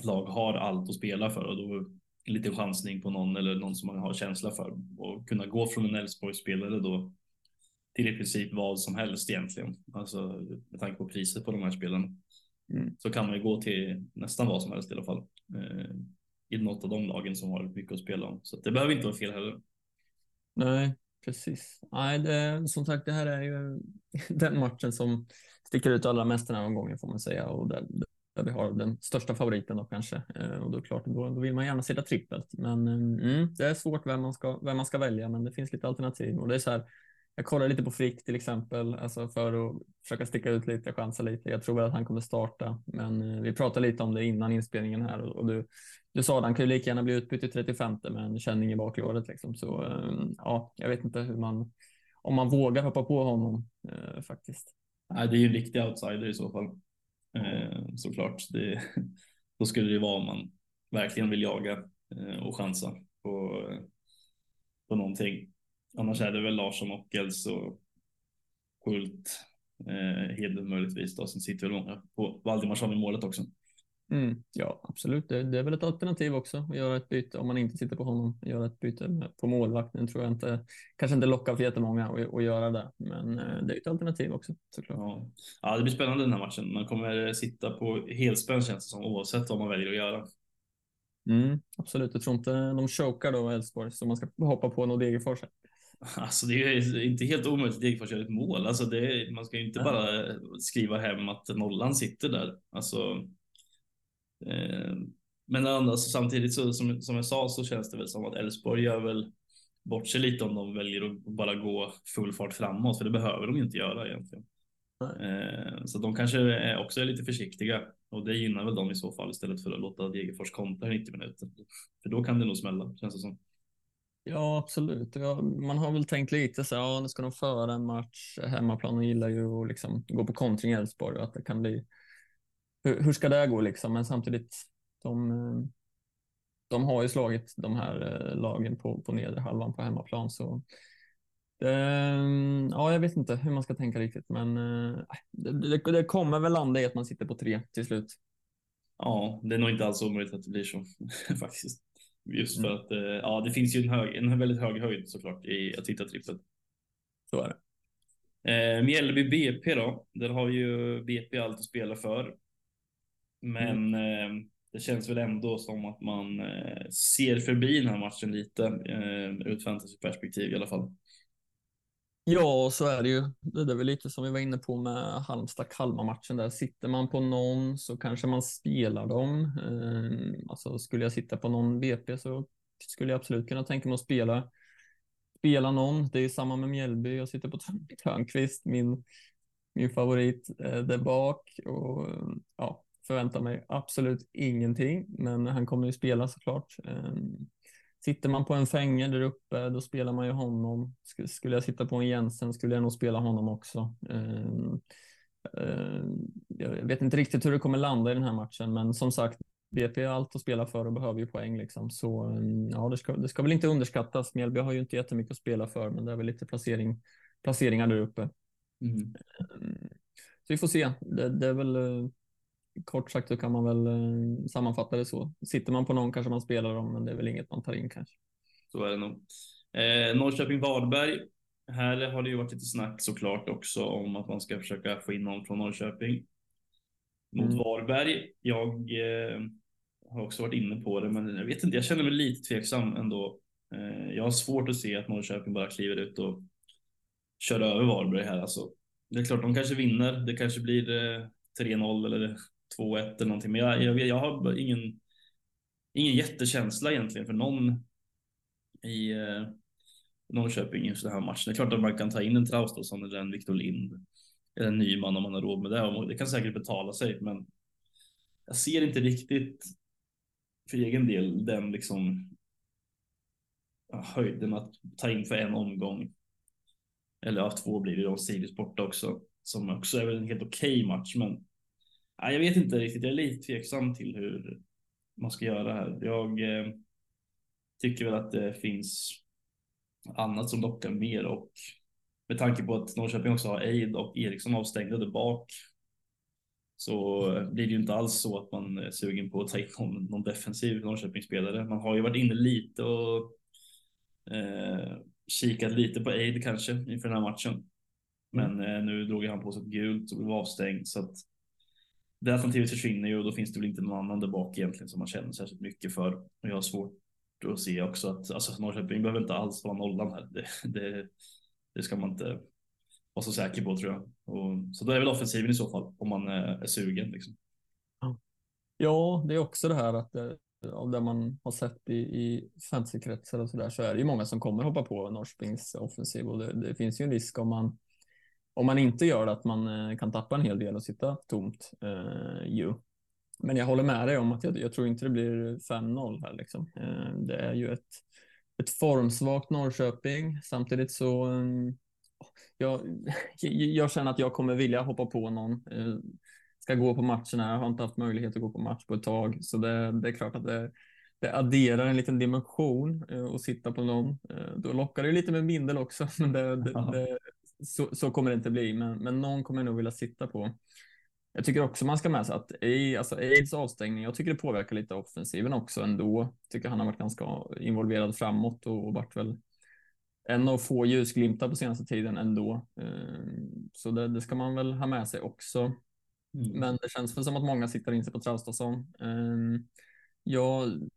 lag har allt att spela för och då en liten chansning på någon eller någon som man har känsla för och kunna gå från en Elfsborg-spelare då till i princip vad som helst egentligen. Alltså med tanke på priset på de här spelarna. Mm. Så kan man ju gå till nästan vad som helst i alla fall. Eh, I något av de lagen som har mycket att spela om. Så det behöver inte vara fel heller. Nej, precis. Nej, det, som sagt, det här är ju den matchen som sticker ut allra mest den här omgången får man säga. Och där, där vi har den största favoriten då kanske. Eh, och då är klart, då, då vill man gärna sitta trippelt. Men mm, det är svårt vem man, ska, vem man ska välja, men det finns lite alternativ. Och det är så här, jag kollar lite på Frick till exempel, alltså för att försöka sticka ut lite, chansa lite. Jag tror väl att han kommer starta, men eh, vi pratade lite om det innan inspelningen här och, du, du sa att han kan ju lika gärna bli utbytt i 35 med en känning i baklåret liksom. Så eh, ja, jag vet inte hur man, om man vågar hoppa på honom eh, faktiskt. Nej, det är ju en riktig outsider i så fall. Eh, såklart. Det, då skulle det vara om man verkligen vill jaga eh, och chansa på, eh, på någonting. Annars är det väl Larsson, Ockels och Kult, eh, Hedlund möjligtvis då. Sen sitter väl många på Valdimarsson i målet också. Mm, ja, absolut. Det, det, är väl ett alternativ också att göra ett byte om man inte sitter på honom. Göra ett byte på målvakten tror jag inte, kanske inte lockar för jättemånga att, att göra det, men eh, det är ett alternativ också såklart. Ja. ja, det blir spännande den här matchen. Man kommer sitta på helspänn känns det som oavsett vad man väljer att göra. Mm, absolut, jag tror inte de chokar då Elfsborg så man ska hoppa på något Degerfors. Alltså det är inte helt omöjligt att Degerfors gör ett mål. Alltså det, man ska ju inte bara skriva hem att nollan sitter där. Alltså Eh, men alltså, samtidigt så, som, som jag sa så känns det väl som att Elfsborg gör väl bort sig lite om de väljer att bara gå full fart framåt, för det behöver de inte göra egentligen. Eh, så de kanske också är lite försiktiga och det gynnar väl dem i så fall istället för att låta Degerfors kontra 90 minuter. För då kan det nog smälla, känns det som. Ja, absolut. Ja, man har väl tänkt lite så här, ja, nu ska de föra en match hemmaplan och gillar ju att liksom gå på kontring i Elfsborg och att det kan bli hur, hur ska det gå liksom? Men samtidigt, de, de har ju slagit de här eh, lagen på, på nedre halvan på hemmaplan. Så det, ja, jag vet inte hur man ska tänka riktigt, men eh, det, det, kommer väl landa i att man sitter på tre till slut. Ja, det är nog inte alls omöjligt att det blir så faktiskt. Just för mm. att äh, ja, det finns ju en, hög, en väldigt hög höjd såklart i att hitta trippel. Så är det. Eh, Mjällby BP då, där har ju BP allt att spela för. Men mm. eh, det känns väl ändå som att man eh, ser förbi den här matchen lite eh, ur ett fantasyperspektiv i alla fall. Ja, så är det ju. Det är väl lite som vi var inne på med Halmstad-Kalmar-matchen där. Sitter man på någon så kanske man spelar dem. Eh, alltså skulle jag sitta på någon BP så skulle jag absolut kunna tänka mig att spela, spela någon. Det är samma med Mjällby. Jag sitter på Törnqvist, min, min favorit eh, där bak. Och, ja, förväntar mig absolut ingenting, men han kommer ju spela såklart. Eh, Ehm, sitter man på en fänger där uppe, då spelar man ju honom. Skulle jag sitta på en Jensen skulle jag nog spela honom också. Ehm, ehm, jag vet inte riktigt hur det kommer landa i den här matchen, men som sagt, BP har allt att spela för och behöver ju poäng liksom. Så ja, det ska, det ska väl inte underskattas. Mjällby har ju inte jättemycket att spela för, men det är väl lite placering, placeringar där uppe. Mm. Så vi får se. Det, det är väl kort sagt så kan man väl eh, sammanfatta det så. Sitter man på någon kanske man spelar dem, men det är väl inget man tar in kanske. Så är det nog. Eh, Norrköping-Varberg. Här har det ju varit lite snack såklart också om att man ska försöka få in någon från Norrköping mot mm. Varberg. Jag eh, har också varit inne på det, men jag vet inte. Jag känner mig lite tveksam ändå. Eh, jag har svårt att se att Norrköping bara kliver ut och kör över Varberg här. Alltså, det är klart, de kanske vinner. Det kanske blir eh, 3-0 eller 2-1 eller någonting. Men jag, jag, jag har ingen, ingen jättekänsla egentligen för någon i eh, Norrköping inför den här matchen. Det är klart att man kan ta in en Traustason eller en Viktor Lind eller en Nyman om man har råd med det. Och det kan säkert betala sig, men jag ser inte riktigt för egen del den liksom höjden att ta in för en omgång. Eller ja, två blir det då, Sirius borta också, som också är väl en helt okej okay match, men ja, jag vet inte riktigt. Jag är lite tveksam till hur man ska göra här. Jag eh, tycker väl att det finns annat som lockar mer och med tanke på att Norrköping också har Eid och Eriksson avstängda där bak så blir det ju inte alls så att man är sugen på att ta in någon, någon defensiv Norrköpingsspelare. Man har ju varit inne lite och eh, kikat lite på Eid kanske inför den här matchen. Men eh, nu drog han på sig ett gult och blev avstängd så att det alternativet försvinner ju och då finns det väl inte någon annan där bak egentligen som man känner särskilt mycket för. Och jag har svårt att se också att alltså Norrköping behöver inte alls vara nollan här. Det, det, det ska man inte vara så säker på tror jag. Och, så då är väl offensiven i så fall om man är, är sugen. Liksom. Ja, det är också det här att det, av det man har sett i, i fantasykretsar och så där så är det ju många som kommer hoppa på Norrköpings offensiv och det, det, finns ju en risk om man om man inte gör det att man eh, kan tappa en hel del och sitta tomt eh, ju. Men jag håller med dig om att jag, jag tror inte det blir 5-0 här liksom. Eh, det är ju ett, ett formsvagt Norrköping. Samtidigt så um, jag, jag känner att jag kommer vilja hoppa på någon. Ska gå på matcherna. Jag har inte haft möjlighet att gå på match på ett tag, så det, det är klart att det, det adderar en liten dimension att sitta på någon. Då lockar det lite med bindel också, men det, det, det, så, så kommer det inte bli. Men, men någon kommer jag nog vilja sitta på. Jag tycker också man ska med sig att i, alltså Aids avstängning, jag tycker det påverkar lite offensiven också ändå. Tycker han har varit ganska involverad framåt och, och varit väl en av få ljusglimtar på senaste tiden ändå. Ehm, så det, det ska man väl ha med sig också. Mm. Men det känns väl som att många siktar in sig på Traustason. Ehm, jag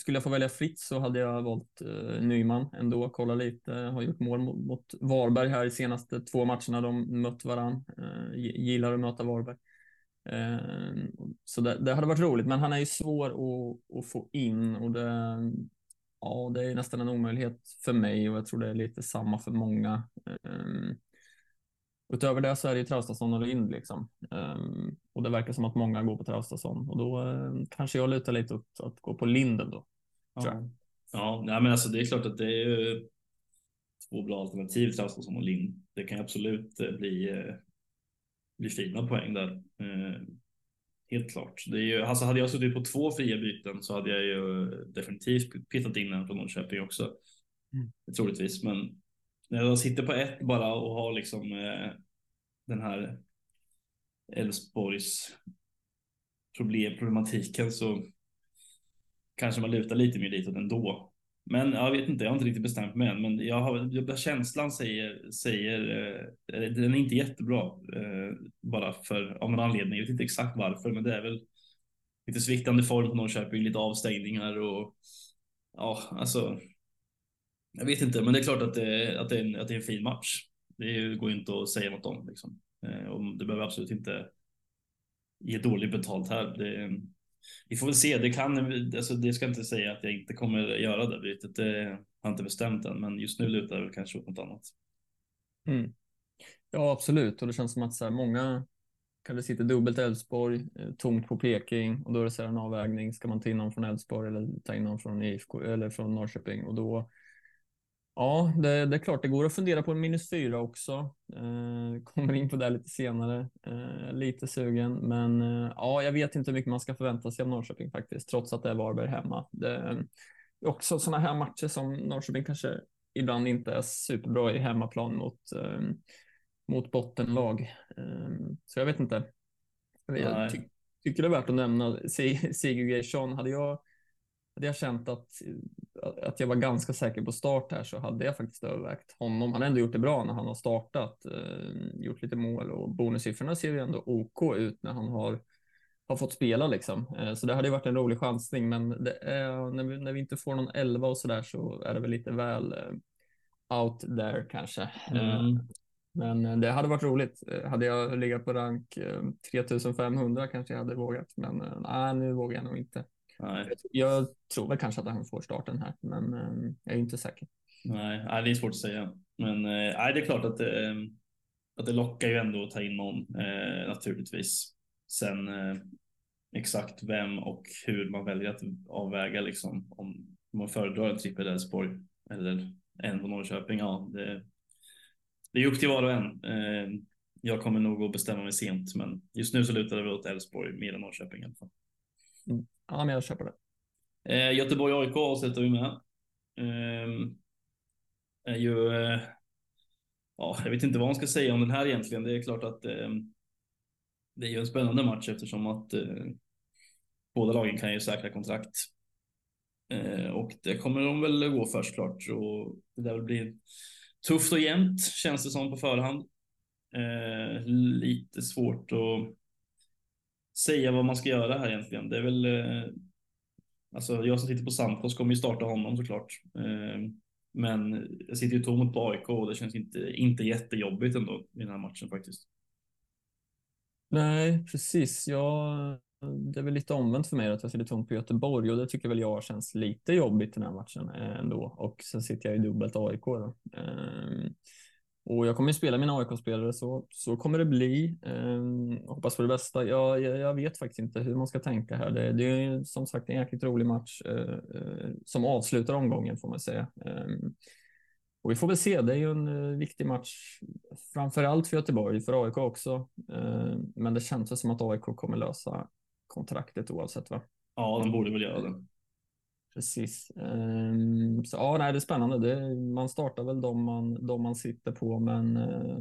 skulle jag få välja fritt så hade jag valt eh, Nyman ändå. Kolla lite, har gjort mål mot, mot Varberg här i senaste två matcherna de mött varann. Eh, gillar att möta Varberg. Eh, så det, det, hade varit roligt, men han är ju svår att, att få in och det, ja, det är nästan en omöjlighet för mig och jag tror det är lite samma för många. Eh, Utöver det så är det ju Traustason och Lind liksom. Um, och det verkar som att många går på Traustason och då um, kanske jag lutar lite åt att gå på Linden då. Ja, ja nej, men alltså det är klart att det är ju två bra alternativ Traustason och Lind. Det kan absolut uh, bli, uh, bli fina poäng där. Uh, helt klart. Det är ju, alltså hade jag suttit på två fria byten så hade jag ju definitivt pittat in en från Norrköping också. Mm. Troligtvis, men när jag sitter på ett bara och har liksom eh, den här Elfsborgs problem, problematiken så kanske man lutar lite mer ditåt ändå. Men jag vet inte, jag har inte riktigt bestämt mig än, men jag har, känslan säger, säger eh, den är inte jättebra eh, bara för av någon anledning. Jag vet inte exakt varför, men det är väl lite sviktande form på Norrköping, lite avstängningar och ja, alltså jag vet inte, men det är klart att det, att det, är, en, att det är en fin match. Det går inte att säga något om. Liksom. Eh, och det behöver absolut inte ge dåligt betalt här. Det, vi får väl se. Det, kan, alltså det ska inte säga att jag inte kommer göra det bytet. Det har jag inte bestämt än, men just nu lutar det kanske åt något annat. Mm. Ja, absolut. Och det känns som att så här, många kanske sitter dubbelt Elfsborg, eh, tomt på Peking och då är det så en avvägning. Ska man ta in någon från Elfsborg eller ta in någon från IFK eller från Norrköping och då Ja, det, det, är klart, det går att fundera på en minus fyra också. Eh, kommer in på det lite senare. Eh, lite sugen, men eh, ja, jag vet inte hur mycket man ska förvänta sig av Norrköping faktiskt, trots att det är Varberg hemma. Det är också sådana här matcher som Norrköping kanske ibland inte är superbra i hemmaplan mot, eh, mot bottenlag. Eh, så jag vet inte. Jag ty tycker det är värt att nämna Sigurd Geirsson. Hade jag hade jag känt att, att jag var ganska säker på start här så hade jag faktiskt övervägt honom. Han har ändå gjort det bra när han har startat, eh, gjort lite mål och bonussiffrorna ser ju ändå OK ut när han har, har fått spela liksom. Eh, så det hade ju varit en rolig chansning, men är, när, vi, när vi inte får någon 11 och så där så är det väl lite väl eh, out there kanske. Eh, mm. Men det hade varit roligt. Eh, hade jag legat på rank 3500 eh, kanske jag hade vågat, men nej, nu vågar jag nog inte. Nej. Jag tror väl kanske att han får starten här, men eh, jag är inte säker. Nej, det är svårt att säga. Men eh, nej, det är klart att, eh, att det lockar ju ändå att ta in någon naturligtvis. Sen exakt vem och hur man väljer att avväga liksom om man föredrar en trippel Elfsborg eller en på Norrköping. Ja, det, det är upp till var och en. Jag kommer nog att bestämma mig sent, men just nu så lutar det väl åt Elfsborg mer än Norrköping i alla fall. Mm. Ja, men jag köper det. Eh, Göteborg AIK avslutar vi med. Eh, är ju. Eh, ja, jag vet inte vad man ska säga om den här egentligen. Det är klart att eh, det är ju en spännande match eftersom att eh, båda lagen kan ju säkra kontrakt. Eh, och det kommer de väl gå först klart och det där blir tufft och jämnt känns det som på förhand. Eh, lite svårt att säga vad man ska göra här egentligen. Det är väl eh, alltså jag som sitter på Santos kommer ju starta honom såklart. Eh, men jag sitter ju tomt på AIK och det känns inte, inte jättejobbigt ändå i den här matchen faktiskt. Nej, precis. Jag, det är väl lite omvänt för mig att jag sitter tomt på Göteborg och det tycker väl jag känns lite jobbigt den här matchen eh, ändå. Och sen sitter jag i dubbelt AIK. Då. Ehm, och jag kommer ju spela mina AIK-spelare så, så kommer det bli. Eh, hoppas på det bästa. Jag, jag, jag, vet faktiskt inte hur man ska tänka här. Det, det är som sagt en jäkligt rolig match eh, eh som avslutar omgången får man säga. Eh, och vi får väl se. Det är ju en eh, viktig match, framför allt för Göteborg, för AIK också. Ehm, men det känns som att AIK kommer lösa kontraktet oavsett va? Ja, de borde väl göra det. Precis. Ehm, så ja, nej, det är spännande. Det, man startar väl de man, de man sitter på, men eh,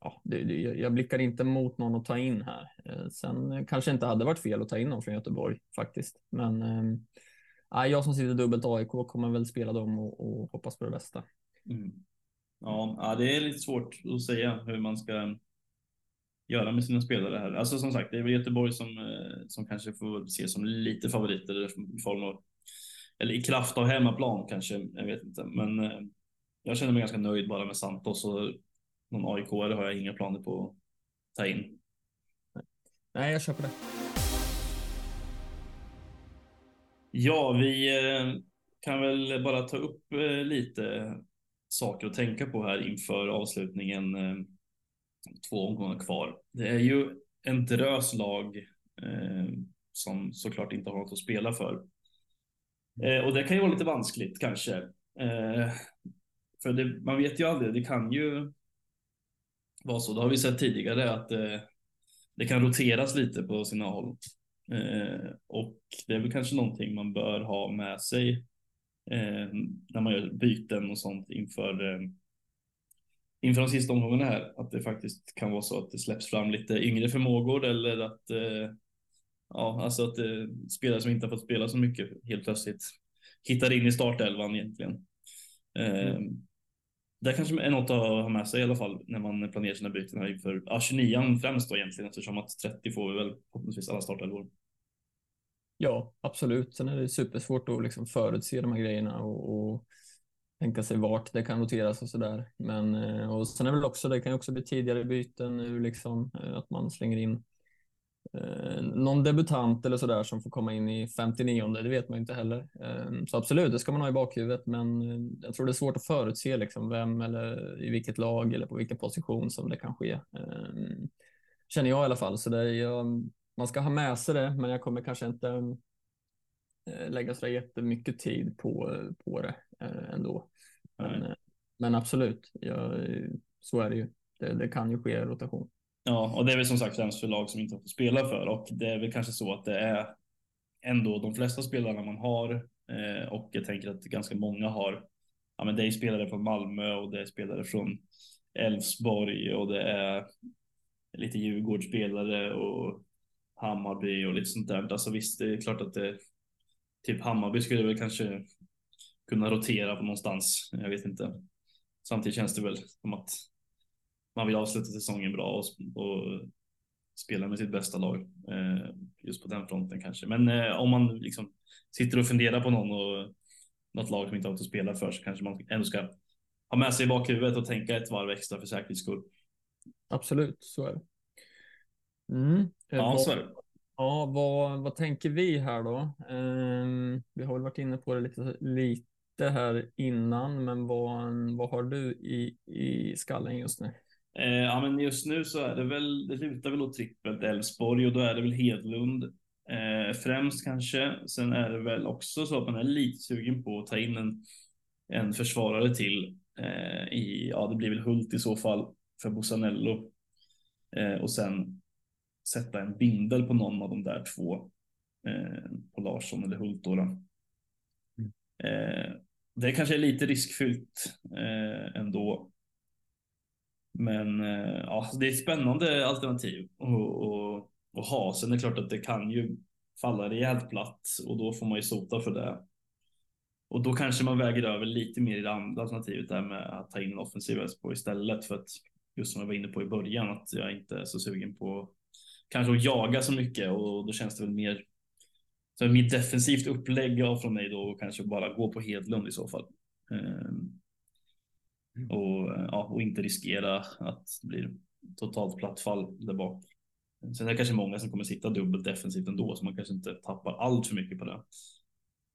ja, det, det, jag blickar inte mot någon att ta in här. Eh, sen kanske inte hade varit fel att ta in någon från Göteborg faktiskt, men ehm, ja, jag som sitter dubbelt AIK kommer väl spela dem och, och hoppas på det bästa. Mm. Ja, det är lite svårt att säga hur man ska göra med sina spelare här. Alltså som sagt, det är väl Göteborg som, eh, som kanske får ses som lite favoriter i form av, eller i kraft av hemmaplan kanske, jag vet inte. Men eh, jag känner mig ganska nöjd bara med Santos och någon AIK har jag inga planer på att ta in. Nej, jag köper det. Ja, vi eh, kan väl bara ta upp lite saker att tänka på här inför avslutningen två omgångar kvar. Det är ju en drös lag eh, som såklart inte har något att spela för. Eh, och det kan ju vara lite vanskligt kanske. Eh, för det, man vet ju aldrig, det kan ju vara så. Det har vi sett tidigare att eh, det kan roteras lite på sina håll. Eh, och det är väl kanske någonting man bör ha med sig eh, när man gör byten och sånt inför eh, inför de sista omgångarna här, att det faktiskt kan vara så att det släpps fram lite yngre förmågor eller att eh, ja, alltså att eh, spelare som inte har fått spela så mycket helt plötsligt hittar in i startelvan egentligen. Eh, mm. Det kanske är något att ha med sig i alla fall när man planerar sina byten här inför ja, 29 främst då egentligen eftersom att 30 får vi väl förhoppningsvis alla startelvor. Ja, absolut. Sen är det supersvårt att liksom förutse de här grejerna och, och tänka sig vart det kan noteras och sådär. Men eh, och sen är väl också, det kan ju också bli tidigare byten nu liksom eh, att man slänger in eh, någon debutant eller sådär som får komma in i 59 det vet man inte heller. Eh, så absolut, det ska man ha i bakhuvudet, men eh, jag tror det är svårt att förutse liksom vem eller i vilket lag eller på vilken position som det kan ske. Eh, känner jag i alla fall, så det är, man ska ha med sig det, men jag kommer kanske inte lägga så jättemycket tid på, på det. Eh, ändå. Men, eh, men absolut, ja, så är det ju. Det, det, kan ju ske rotation. Ja, och det är väl som sagt främst för lag som inte har fått spela för och det är väl kanske så att det är ändå de flesta spelarna man har eh, och jag tänker att ganska många har. Ja, men det är spelare från Malmö och det är spelare från Elfsborg och det är lite Djurgårdsspelare och Hammarby och lite sånt där. Alltså visst, det är klart att det typ Hammarby skulle väl kanske kunna rotera på någonstans. Jag vet inte. Samtidigt känns det väl som att man vill avsluta säsongen bra och, och spela med sitt bästa lag eh, just på den fronten kanske. Men eh, om man liksom sitter och funderar på någon och något lag som inte har något att spela för så kanske man ändå ska ha med sig i bakhuvudet och tänka ett varv extra för säkerhets skull. Absolut, så är det. Mm. Ja, vad, så är det. Ja, vad, vad tänker vi här då? Um, vi har väl varit inne på det lite, lite här innan, men vad, vad har du i, i skallen just nu? Eh, ja, men just nu så är det väl, det lutar väl åt trippelt Elfsborg och då är det väl Hedlund eh, främst kanske. Sen är det väl också så att man är lite sugen på att ta in en, en försvarare till. Eh, i, ja, det blir väl Hult i så fall för Bosanello. Eh, och sen sätta en bindel på någon av de där två. Eh, på Larsson eller Hult då. då. Mm. Eh, det kanske är lite riskfyllt ändå. Men eh, ja, alltså, det är ett spännande alternativ att ha. Sen är det klart att det kan ju falla rejält platt och då får man ju sota för det. Och då kanske man väger över lite mer i det andra alternativet där med att ta in en offensiv på istället för att just som jag var inne på i början att jag inte är så sugen på kanske att jaga så mycket och då känns det väl mer så mer defensivt upplägg från mig då och kanske bara gå på Hedlund i så fall. Ehm, Mm. Och, ja, och inte riskera att det blir totalt plattfall där bak. Sen är det kanske många som kommer sitta dubbelt defensivt ändå, så man kanske inte tappar allt för mycket på det.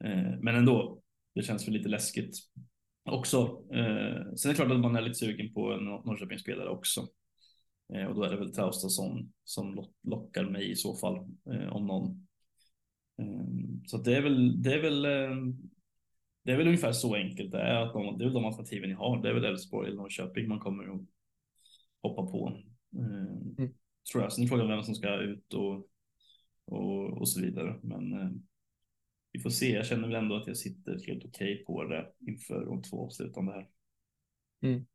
Eh, men ändå, det känns väl lite läskigt också. Eh, sen är det klart att man är lite sugen på en Norrköpingsspelare också. Eh, och då är det väl Traustason som lockar mig i så fall, om någon. Så det är väl, det är väl det är väl ungefär så enkelt det är. Att de, det är väl de alternativen ni har. Det är väl Elfsborg eller Norrköping man kommer att hoppa på. Eh, mm. Tror jag. Sen är frågan vem som ska ut och, och, och så vidare. Men eh, vi får se. Jag känner väl ändå att jag sitter helt okej okay på det inför de två avslutande här. Mm.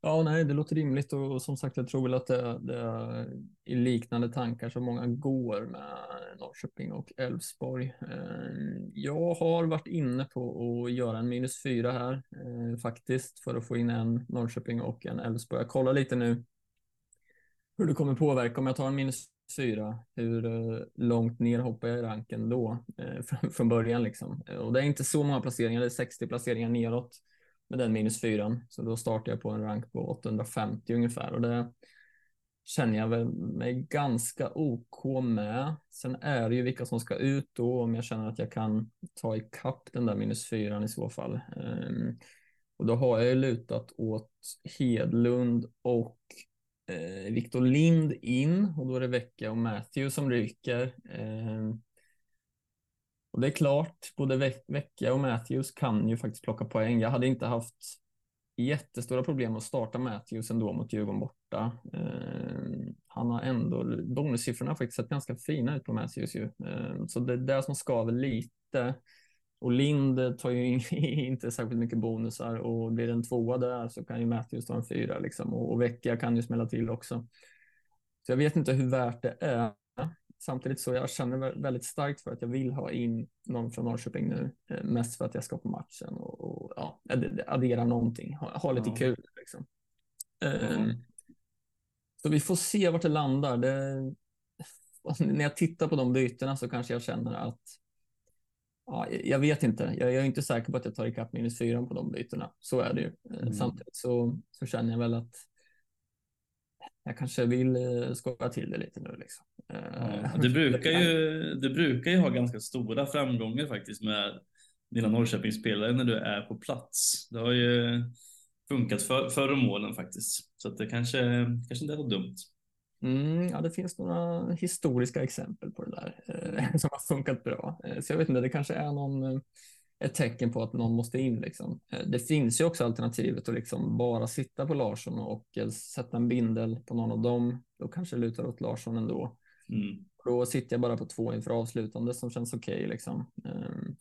Ja, nej, det låter rimligt och som sagt, jag tror väl att det, det är i liknande tankar som många går med Norrköping och Elfsborg. Eh, jag har varit inne på att göra en minus fyra här eh, faktiskt för att få in en Norrköping och en Elfsborg. Jag kollar lite nu hur det kommer påverka om jag tar en minus fyra. Hur eh, långt ner hoppar jag i ranken då eh, från början liksom? Och det är inte så många placeringar, det är 60 placeringar neråt med den minus fyran. Så då startar jag på en rank på 850 ungefär och det känner jag väl mig ganska OK med. Sen är det ju vilka som ska ut då om jag känner att jag kan ta ikapp den där minus fyran i så fall. Um, och då har jag ju lutat åt Hedlund och eh, Viktor Lind in och då är det Vecka och Matthew som ryker. Um, och det är klart, både Vecchia och Matthews kan ju faktiskt plocka poäng. Jag hade inte haft jättestora problem att starta Matthews ändå mot Djurgården borta. Eh, han har ändå, bonussiffrorna har faktiskt sett ganska fina ut på Matthews ju. Eh, så det är det som skaver lite. Och Lind tar ju inte särskilt mycket bonusar och blir det en tvåa där så kan ju Matthews ta en fyra liksom och, och Vecchia kan ju smälla till också. Så jag vet inte hur värt det är samtidigt så jag känner väldigt starkt för att jag vill ha in någon från Norrköping nu. Eh, mest för att jag ska på matchen och, och ja, addera någonting, ha, ha lite ja. kul. Liksom. Mm. så vi får se vart det landar. Det, när jag tittar på de bytena så kanske jag känner att Ja, jag vet inte. Jag, jag är inte säker på att jag tar ikapp minus fyra på de bytena. Så är det ju. Eh, mm. Samtidigt så, så känner jag väl att jag kanske vill eh, skoja till det lite nu. Liksom. Ja, eh, det, brukar ju, det brukar ju ha ganska stora framgångar faktiskt med dina Norrköpingsspelare när du är på plats. Det har ju funkat för, förr om åren faktiskt. Så att det kanske, kanske inte är så dumt. Mm, ja, det finns några historiska exempel på det där eh, som har funkat bra. Eh, så jag vet inte, det kanske är någon ett tecken på att någon måste in. Liksom. Eh, det finns ju också alternativet att liksom bara sitta på Larsson och eh, sätta en bindel på någon av dem. Då kanske det lutar åt Larsson ändå. Mm. Då sitter jag bara på två inför avslutande som känns okej. Okay, liksom. Ehm,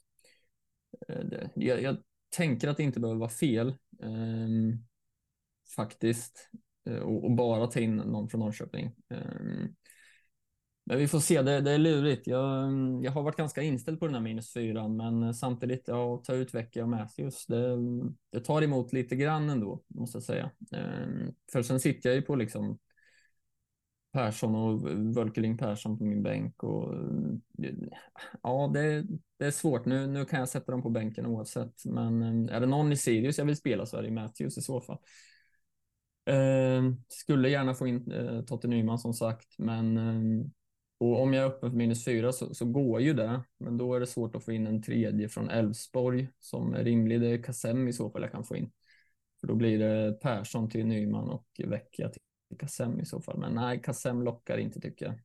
eh, jag, jag, tänker att det inte behöver vara fel ehm, faktiskt och, och, bara ta in någon från Norrköping. Men vi får se, det, det är lurigt. Jag, mm, jag har varit ganska inställd på den här minus fyran, men eh, samtidigt, ja, ta ut Vecchia och Matthews, det, mm, det tar emot lite grann ändå, måste jag säga. Ehm, för sen sitter jag ju på liksom Persson och Völkeling Persson på min bänk och mm, ja, det, det är svårt. Nu, nu kan jag sätta dem på bänken oavsett, men är det någon i Sirius jag vill spela så är det Matthews i så fall. Eh, skulle gärna få in eh, Totte Nyman som sagt, men eh, och om jag är öppen för minus fyra så, så, går ju det, men då är det svårt att få in en tredje från Elfsborg som är rimlig. Det är Kassem i så fall jag kan få in. För då blir det Persson till Nyman och Vecchia till Kassem i så fall. Men nej, Kassem lockar inte tycker jag.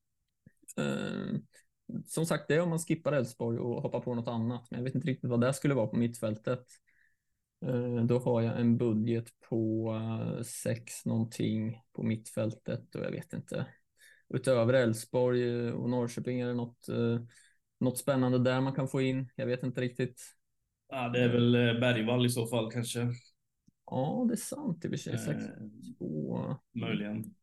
Eh, som sagt, det är om man skippar Elfsborg och hoppar på något annat. Men jag vet inte riktigt vad det skulle vara på mittfältet. Eh, då har jag en budget på eh, sex någonting på mittfältet och jag vet inte. Utöver Elfsborg och Norrköping är det något, något spännande där man kan få in. Jag vet inte riktigt. Ja, det är väl Bergvall i så fall kanske. Ja, det är sant i och för sig. 6 2. Möjligen.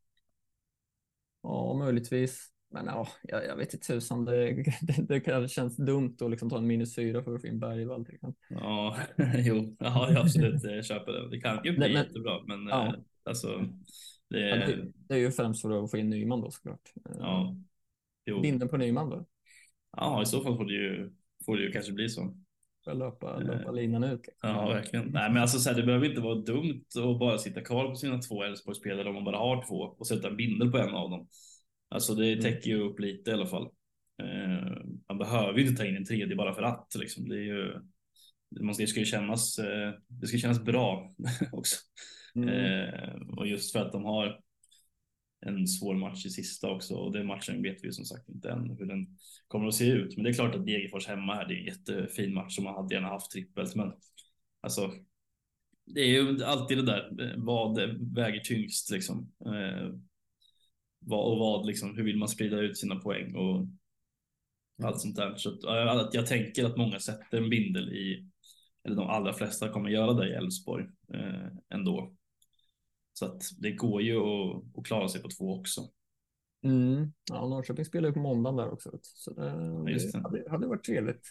Ja, möjligtvis. Men ja, jag, jag vet inte tusan. Det, det, det kanske känns dumt att liksom ta en minus fyra för att få in Bergvall. Ja, jo, ja, jag absolut jag köper det. Det kan ju bli men, jättebra, men ja. eh, alltså. Det är... Det, är ju främst för att få in Nyman då såklart. Ja. Jo. Binden på Nyman då? Ja, i så fall får det ju, får det ju kanske bli så. Löpa, löpa linan ut. Liksom. Ja, verkligen. Nej, men alltså, så här, det behöver inte vara dumt att bara sitta kvar på sina två Elfsborgsspelare om man bara har två och sätta en bindel på en av dem. Alltså det mm. täcker ju upp lite i alla fall. Eh, man behöver ju inte ta in en tredje bara för att. Liksom. Det, är ju, det ska ju kännas, eh, det ska kännas bra också. Mm. Eh, och just för att de har en svår match i sista också och den matchen vet vi som sagt inte än hur den kommer att se ut. Men det är klart att Degerfors hemma här, det är en jättefin match som man hade gärna haft trippelt. Men alltså, det är ju alltid det där vad väger tyngst liksom. Eh, vad och vad liksom, hur vill man sprida ut sina poäng och mm. allt sånt där. Så att, jag tänker att många sätter en bindel i, eller de allra flesta kommer göra det i Elfsborg eh, ändå. Så att det går ju att, att klara sig på två också. Mm. Ja, Norrköping spelar ju på måndagen där också. Så det, det. hade, hade, varit trevligt.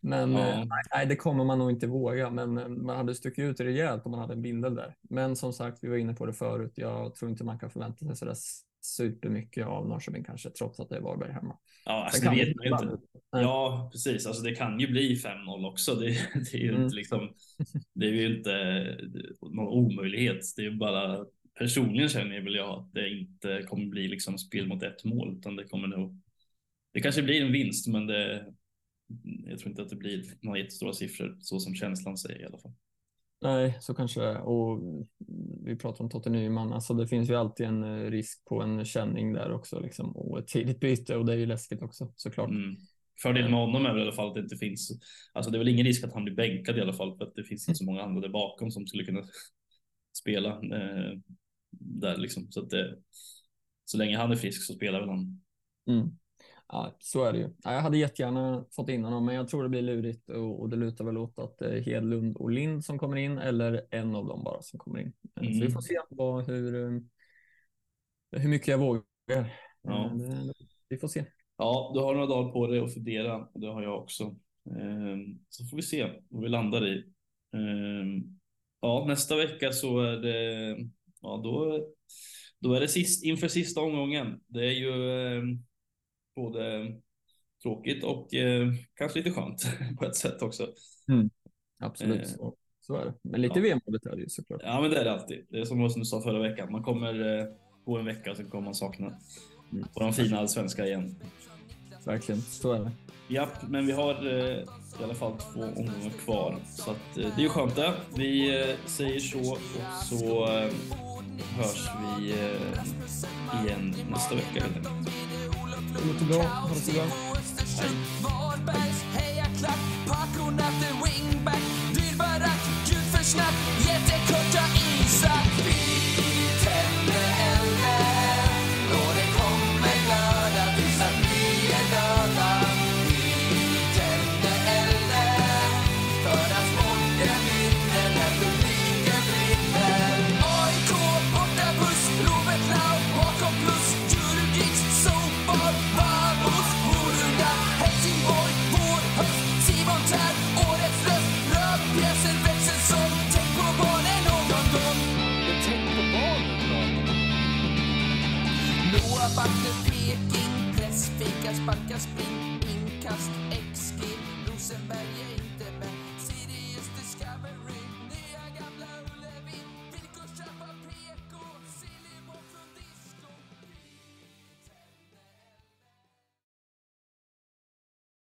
Men ja. eh, nej, det kommer man nog inte våga. Men eh, man hade stuckit ut rejält om man hade en bindel där. Men som sagt, vi var inne på det förut. Jag tror inte man kan förvänta sig sådär supermycket av Norrköping kanske, trots att det är Varberg hemma. Ja, alltså, det vet man ju inte. Ja, precis. Alltså, det kan ju bli 5-0 också. Det, det, är ju mm. inte liksom, det är ju inte någon omöjlighet. Det är ju bara personligen känner jag väl jag att det inte kommer bli liksom spel mot ett mål, utan det kommer nog. Det kanske blir en vinst, men det. Jag tror inte att det blir några jättestora siffror så som känslan säger i alla fall. Nej, så kanske det Och vi pratar om Totte Nyman. Alltså det finns ju alltid en eh, risk på en känning där också liksom. och ett tidigt byte och det är ju läskigt också såklart. Mm. Fördelen med honom är väl i alla fall att det inte finns. Alltså det är väl ingen risk att han blir bänkad i alla fall för att det finns inte så många andra där bakom som skulle kunna spela eh, där liksom. Så att det, så länge han är frisk så spelar väl han. Mm. Ja, så är det ju. Jag hade jättegärna fått in honom, men jag tror det blir lurigt och, det lutar väl åt att det är Hedlund och Lind som kommer in eller en av dem bara som kommer in. Mm. Så vi mm. får se vad, hur, eh, hur mycket jag vågar. Ja. Eh, vi får se. Ja, du har några dagar på dig att fundera och det har jag också. Ehm, så får vi se vad vi landar i. Ehm, ja, nästa vecka så är det, ja då, då är det sist, inför sista omgången. Det är ju ehm, både tråkigt och eh, kanske lite skönt på ett sätt också. Mm. Absolut, eh, så, så är det. Men lite ja. vemodigt är det ju såklart. Ja, men det är det alltid. Det är som, du sa förra veckan. Man kommer eh, gå en vecka och sen kommer man sakna mm. på de fina allsvenska igen. Verkligen, så är det. Ja, men vi har eh, i alla fall två omgångar kvar så att, eh, det är ju skönt det. Vi eh, säger så och så eh, hörs vi igen nästa vecka. Det låter bra. Ha det så bra. Hej. podcast